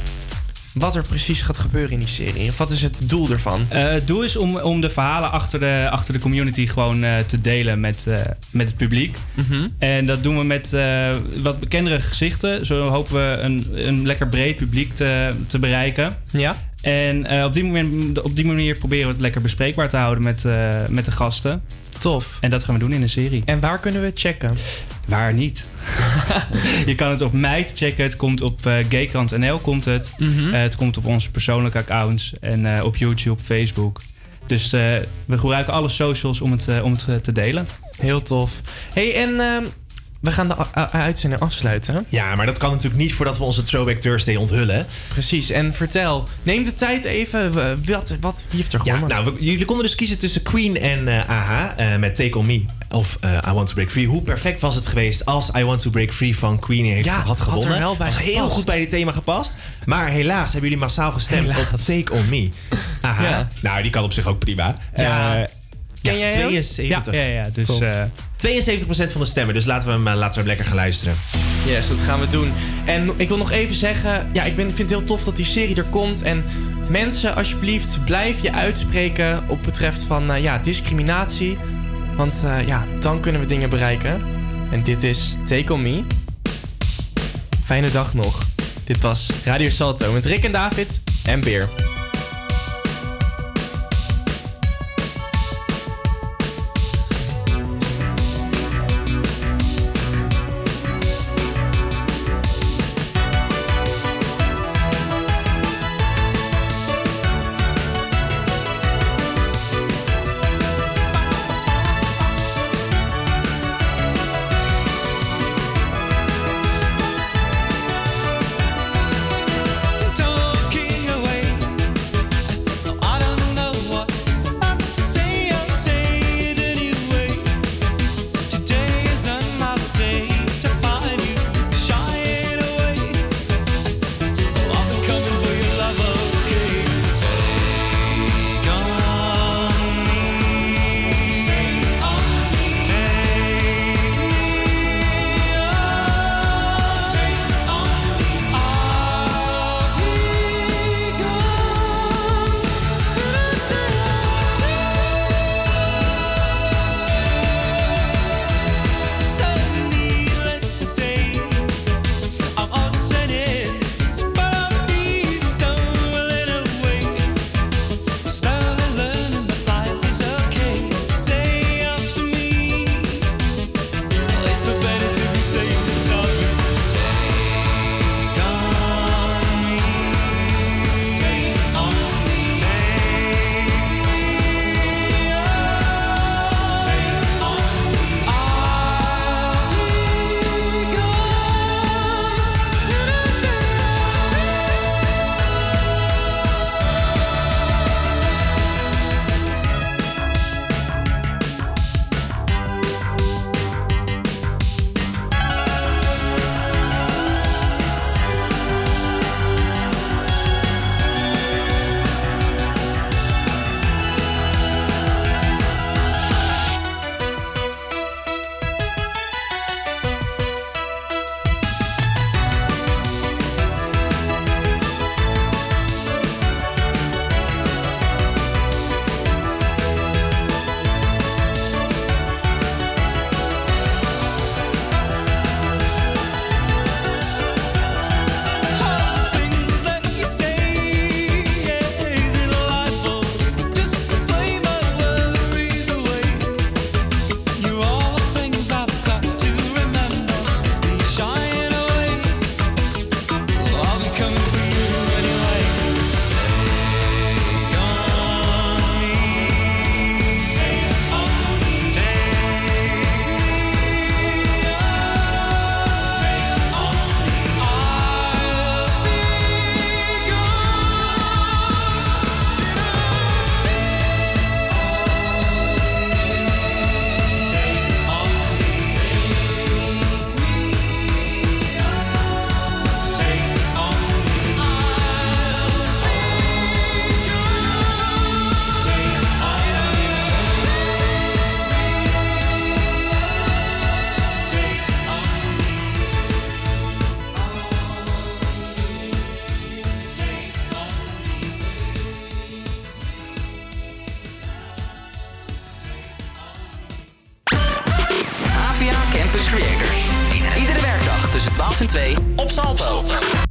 wat er precies gaat gebeuren in die serie? Of wat is het doel ervan? Eh, het doel is om, om de verhalen achter de, achter de community gewoon eh, te delen met, eh, met het publiek. Mhm. En dat doen we met eh, wat bekendere gezichten. Zo hopen we een, een lekker breed publiek te, te bereiken. Ja. En eh, op, die moment, op die manier proberen we het lekker bespreekbaar te houden met, eh, met de gasten. Tof. En dat gaan we doen in de serie. En waar kunnen we het checken? Waar niet. je kan het op Meid checken. Het komt op eh Gaykrant.nl komt het. Mhm. Het komt op onze persoonlijke accounts. En op YouTube, Facebook. Dus we gebruiken alle socials om het, om het te delen. Heel tof. Hey, en ehm, we gaan de uitzending afsluiten. Ja, maar dat kan natuurlijk niet voordat we onze Throwback Thursday onthullen. Precies, en vertel. Neem de tijd even. Wat, wat, wie heeft er Ja, gewonnen? nou, we- jullie konden dus kiezen tussen Queen en eh AHA eh, met Take On Me of eh, I Want To Break Free. Hoe perfect was het geweest als I Want To Break Free van Queen heeft, Ja, had had er gewonnen. wel bij was heel goed bij dit thema gepast. Maar helaas hebben jullie massaal gestemd op Take On Me. AHA. Ja. Nou, die kan op zich ook prima. Ja. Ken jij hem? 72. Ja, ja, ja, dus, Top. eh, 72% van de stemmen, dus laten we hem, eh, laten we hem lekker gaan luisteren. Yes, dat gaan we doen. En ik wil nog even zeggen, ja, ik ben, vind het heel tof dat die serie er komt. En mensen, alsjeblieft, blijf je uitspreken op betreft van eh, ja, discriminatie. Want ja, dan kunnen we dingen bereiken. En dit is Take On Me. Fijne dag nog. Dit was Radio Salto met Rick en David en Beer.